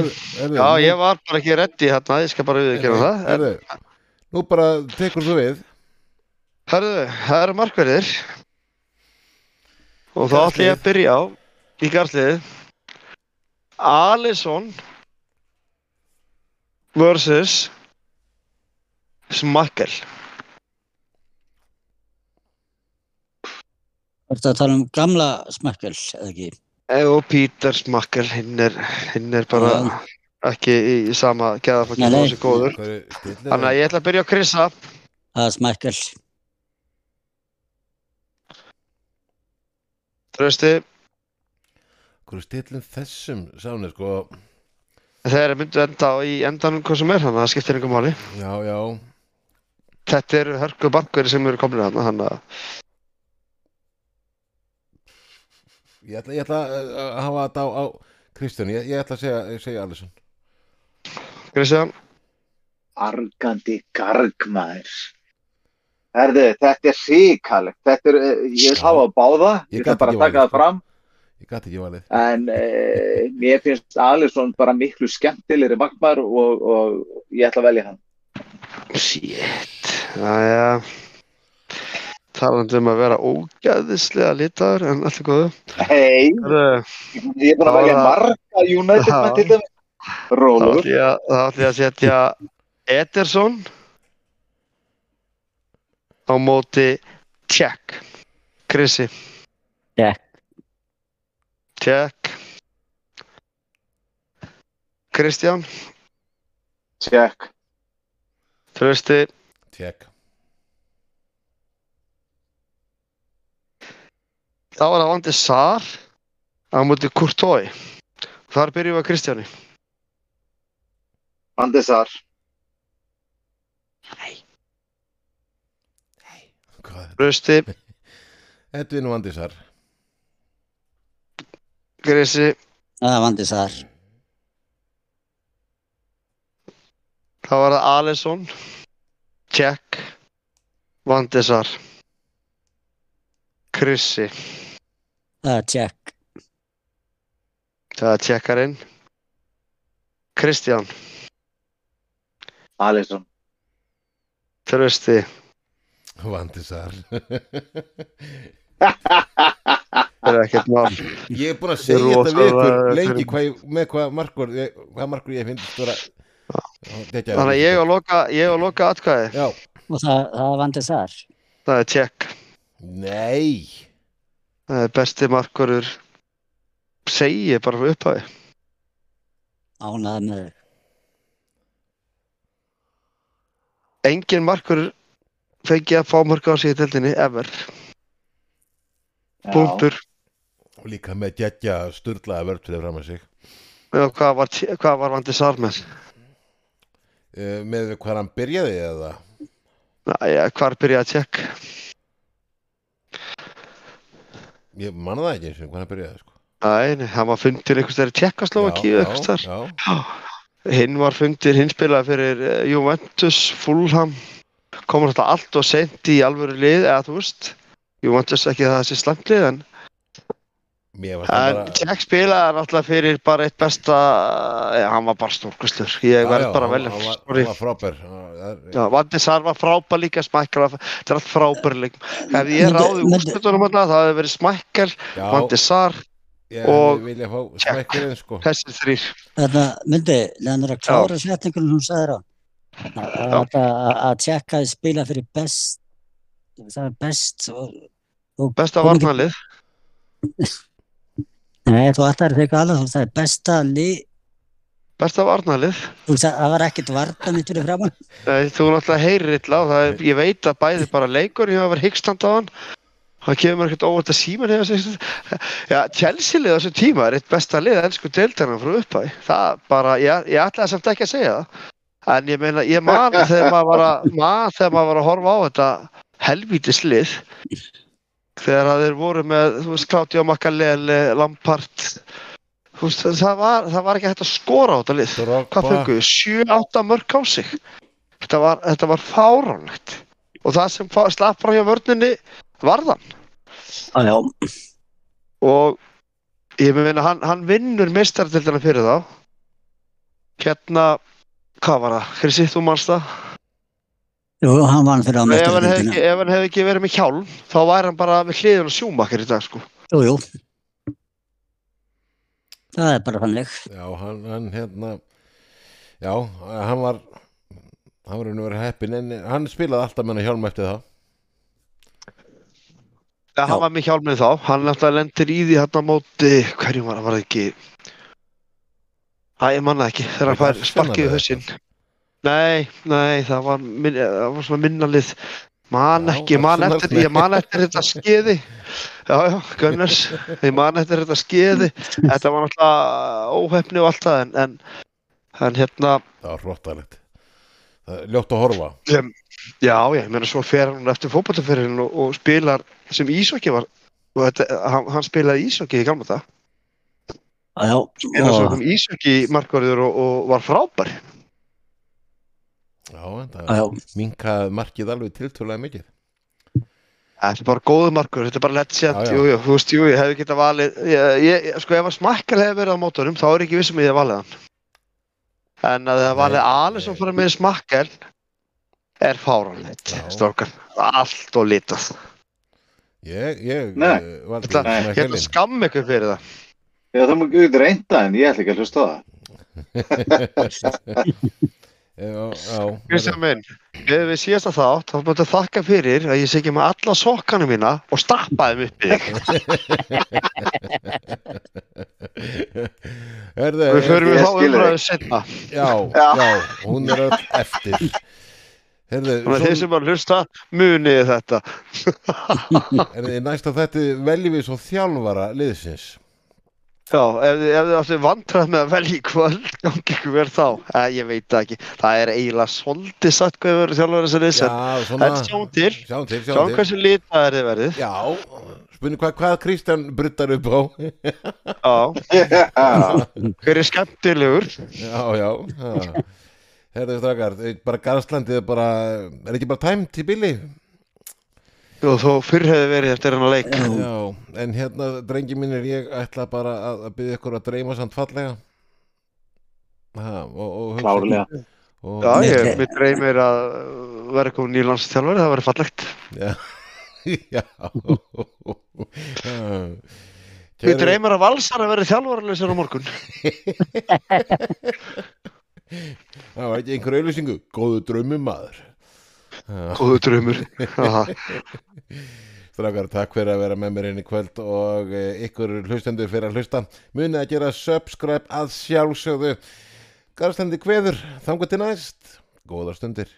S3: Já, ég var bara ekki reddi hérna, ég skal bara viðkjöna það. En,
S1: Erðu, nú bara tekur þú við.
S3: herðu, það eru markverðir. Og þá ætlum ég að byrja á, í garðsliðið, Alisson versus Smakkel.
S2: Er þetta að tala um gamla smakkel, eða ekki?
S3: Og Peter Smakkel, hinn er, hinn er bara
S2: Já.
S3: ekki í sama geðafokki
S2: Nei,
S3: og þessi góður. Þannig að ég ætla að byrja á Krissa.
S2: Það er smakkel.
S3: Trausti,
S1: Er stillin þessum sáni, sko?
S3: þeir myndu enda á í endanum hvað sem er, þannig að það skiptir einhver máli.
S1: Já, já.
S3: Þetta eru hörku bankverði sem eru komin að
S1: Ég ætla, ég ætla að hafa þetta á, á Kristján. Ég, ég ætla að segja, segja Alisson.
S3: Kristján,
S4: Argandi gargmaður. Herðu, þetta er síkalegt. Þetta er, eh, ég vil hafa að báða.
S1: Ég
S4: Ég ætla bara að taka það
S1: sko.
S4: fram.
S1: Ég gæti ekki valið.
S4: En uh, mér finnst Alisson bara miklu skemmtilegri vakmar og, og ég ætla að velja hann.
S3: shit, jæja, talandi um að vera ógæðislega litaður, en allt er góðu.
S4: Hei, ég er bara að
S3: Það
S4: velja marga United
S3: Já.
S4: menn til.
S3: Þá
S4: Rólur.
S3: ætlum ég að- þá ætlum ég að setja Ederson á móti Tjekk. Krissi.
S2: Tjekk.
S3: Tjekk. Kristján,
S4: Check.
S3: Trausti,
S1: Tjekk.
S3: þá er það vandi Sar á móti Courtois. Þar byrjum við að Kristjáni.
S4: Vandesar,
S1: Hvað er
S3: Rausti,
S1: Edvin Vandisar
S3: Grisi,
S2: Það vandi þar.
S3: þá var það Alisson, Jack, Vandesar, Krissi,
S2: Það er check.
S3: það er Tjekkarinn, Kristján,
S4: Alisson,
S3: Trausti,
S1: Vandisar
S3: það er ekkert mál.
S1: Ég er búin að
S3: Ég
S1: segja þetta við ykkur lengi hvað, ég- með hvað markur ég, hvað markur ég finnst vera
S3: Þannig að ég á loka, ég á loka atkvæði,
S1: Já,
S2: Og það, það er vandi þar.
S3: það er Tjekk.
S1: nei
S3: Það er besti markurur, segi ég bara frá upphafi.
S2: Ánað með.
S3: Engin markur fengi að fá mörg á sig í deildinni, ever.
S4: Já.
S3: Punktur.
S1: Líka með djætja sturlaða vörð fyrir fram að sig
S3: Og hvað var, hvað var Vandi Sar með?
S1: uh, með hvað hann byrjaði eða
S3: Næja, hvar byrjaði að tjekk?
S1: ég manna það ekki eins og hvað hann byrjaði sko.
S3: Æ, nei, hann var fundir einhvers þegar
S1: Já, já, já.
S3: Hinn var fundir, hinn spilaði fyrir eh, Juventus, Fulham. Komur þetta allt og sent í alvöru lið, eða þú veist. Juventus ekki það þessi slæmt lið, en
S1: Mér var það
S3: En
S1: bara
S3: Jack spilaði náttúrulega fyrir bara eitt besta, já, hann var bara stórkuslur, ég
S1: Já,
S3: verð
S1: já,
S3: bara að
S1: hann- var- var frábær. Það
S3: Vandi Sar var frábær líka, smækkar, þetta er allt frábær leik. Ef ég ráði úrslutunum þarna, það hefði verið smækkar,
S1: Já,
S3: Vandi Sar,
S1: ég
S3: og-
S1: vilja fá
S3: Check.
S1: smekkurinn sko.
S3: Þessi þrýr.
S2: Þetta myndi, leðanur að klára setningunum hún sagði á. Þetta að- að tjekka að spila fyrir best, það er best og, og
S3: Besta varnalið,
S2: Nei, þú ætlar þig ekki alveg, þú sagði besta lið,
S3: besta varnalið.
S2: þú sagði það var ekkert mitt fyrir framann.
S3: Nei, þú náttúrulega heyrir illa það ég veit að bæði bara leikur, ég hafa verið hyggstand á hann. Það kemur mér ekkert óvart að síma. Já, Chelsea lið á þessum tíma er eitt besta lið, elsku deildarinn frá upphæði. Það bara, ég, ég ætlaði samt ekki að segja það. En ég meina, ég man þegar maður var að, man, þegar maður var að horfa á þetta helvítis lið. Þegar þeir voru með, þú veist, Claudio Makalele, Lampard. Þú veist, það var, það var ekki hægt að skora á þetta lið. Hvað
S1: Drogba
S3: fengu? 7-8 mörg á sig. Þetta var, þetta var fáránlegt. Og það sem slapp frá hjá vörninni varðan.
S2: Já, já,
S3: Og ég meina, hann, hann vinnur meistardildina fyrir þá. Hérna, hvað var það? Krissi, þú manst það?
S2: Jú, hann vann fyrir á
S3: Ef hann, ef hann hefði ekki verið með hjálm, þá væri hann bara við hliðin og sjúmakir í dag, sko.
S2: Jú, jú. Það er bara þannig.
S1: Já, hann, hann hérna Já, hann var hann var einu verið heppin en hann spilaði alltaf með hann hjálm eftir það
S3: Ja, hann
S2: Já.
S3: var með hjálmið þá. Hann náttúrulega lendir í því hann á móti, hverjum var, var það ekki? Æ, ég manna ekki, þegar hann
S1: Var
S3: fær sparkið í hausinn. Nei, nei, það var, minn, það var svona minnalið. Man
S1: Já,
S3: ekki, man
S1: Arsenal,
S3: eftir, ég man eftir þetta skeiði. Já, já, Gunnars, ég man eftir þetta skeiði. Þetta var náttúrulega óhefni og allt það, en, en, en hérna,
S1: það var hróttalegt það ljótt að horfa
S3: já, já, ég meina svo fer hann eftir fótballtaferðin og, og spilar sem Ísokki var, og þetta, hann, hann spilaði Ísokki í gamla það.
S2: Já, já,
S3: Spilaði svo um Ísokki markvarður og, og var frábær.
S1: Já, það
S2: já,
S1: minkaði markið alveg tiltölulega mikið
S3: Þetta er bara góðu markur, þetta er bara legend,
S1: Já, já.
S3: jú, jú, þú veist, jú, ég hefði getað valið, ég, ég, sko ef að smakkar hefði verið á mótorum, þá er ekki vissum að ég hef valið hann. En að það valið alveg sem fyrir með smakkar er fáránlegt,
S1: Já.
S3: strókar, allt og litað.
S1: Ég, ég
S4: Nei.
S1: valdi
S3: Þetta-
S4: Nei,
S3: Ég ætla að skamma ykkur fyrir það.
S4: Já, það ekki reynda en ég ætla ekki að hlusta á það.
S1: Já, já
S3: Kristján minn, ef við síðast að þátt, þá mútið þakka fyrir að ég sé ekki með alla sokkana mína og stappaði upp í þig.
S1: Herðu,
S3: Við förum við þá umræðu setna.
S1: Já,
S4: Já.
S1: já, hún er öll eftir Herðu,
S3: Þannig að þeir sem var að hlusta, muniði þetta.
S1: herðu næsta þetta veljum við svo þjálfara liðsins
S3: Já, ef, ef þið áttu vantrað með að velja í kvöld, gangi ykkur verð þá. Eh, ég veit það ekki. Það er eiginlega svolítið satt hvað þið verður þjálfur liðs.
S1: Já, svona
S3: En sjáum til.
S1: Sjáum til,
S3: Sjáum hversu lítið er þið verðið.
S1: Já, spurning hvað, hvað Kristján bruttar upp á
S3: Já. Hver er skemmtilegur?
S1: Já, já, já. Herðu strakar, eh, bara Garðslandið er bara, er ekki bara tæmt í bili?
S3: Og þó fyrr hefði verið eftir hennar leik.
S1: Já, en hérna, drengi mínir, ég ætla bara að, að byggja ykkur að dreyma samt fallega. Ha, og, og,
S4: klárlega.
S1: Og,
S3: Já, ég mér dreymir að vera komin í landsþjálfari, það verið fallegt.
S1: Já, já.
S3: Mér
S1: Kæru-
S3: dreymir að valsar að vera þjálfarleysir á morgun.
S1: Það var ekki einhver auðlýsingu, góðu draumum maður.
S3: Góðu draumur. Aha.
S1: Strákar, takk fyrir að vera með mér inn í kvöld og eh, ykkur hlustendur fyrir að hlusta. Munið að gera subscribe að sjálfsögðu. Garðstandi kveður, þangu til næst. Góðar stundir.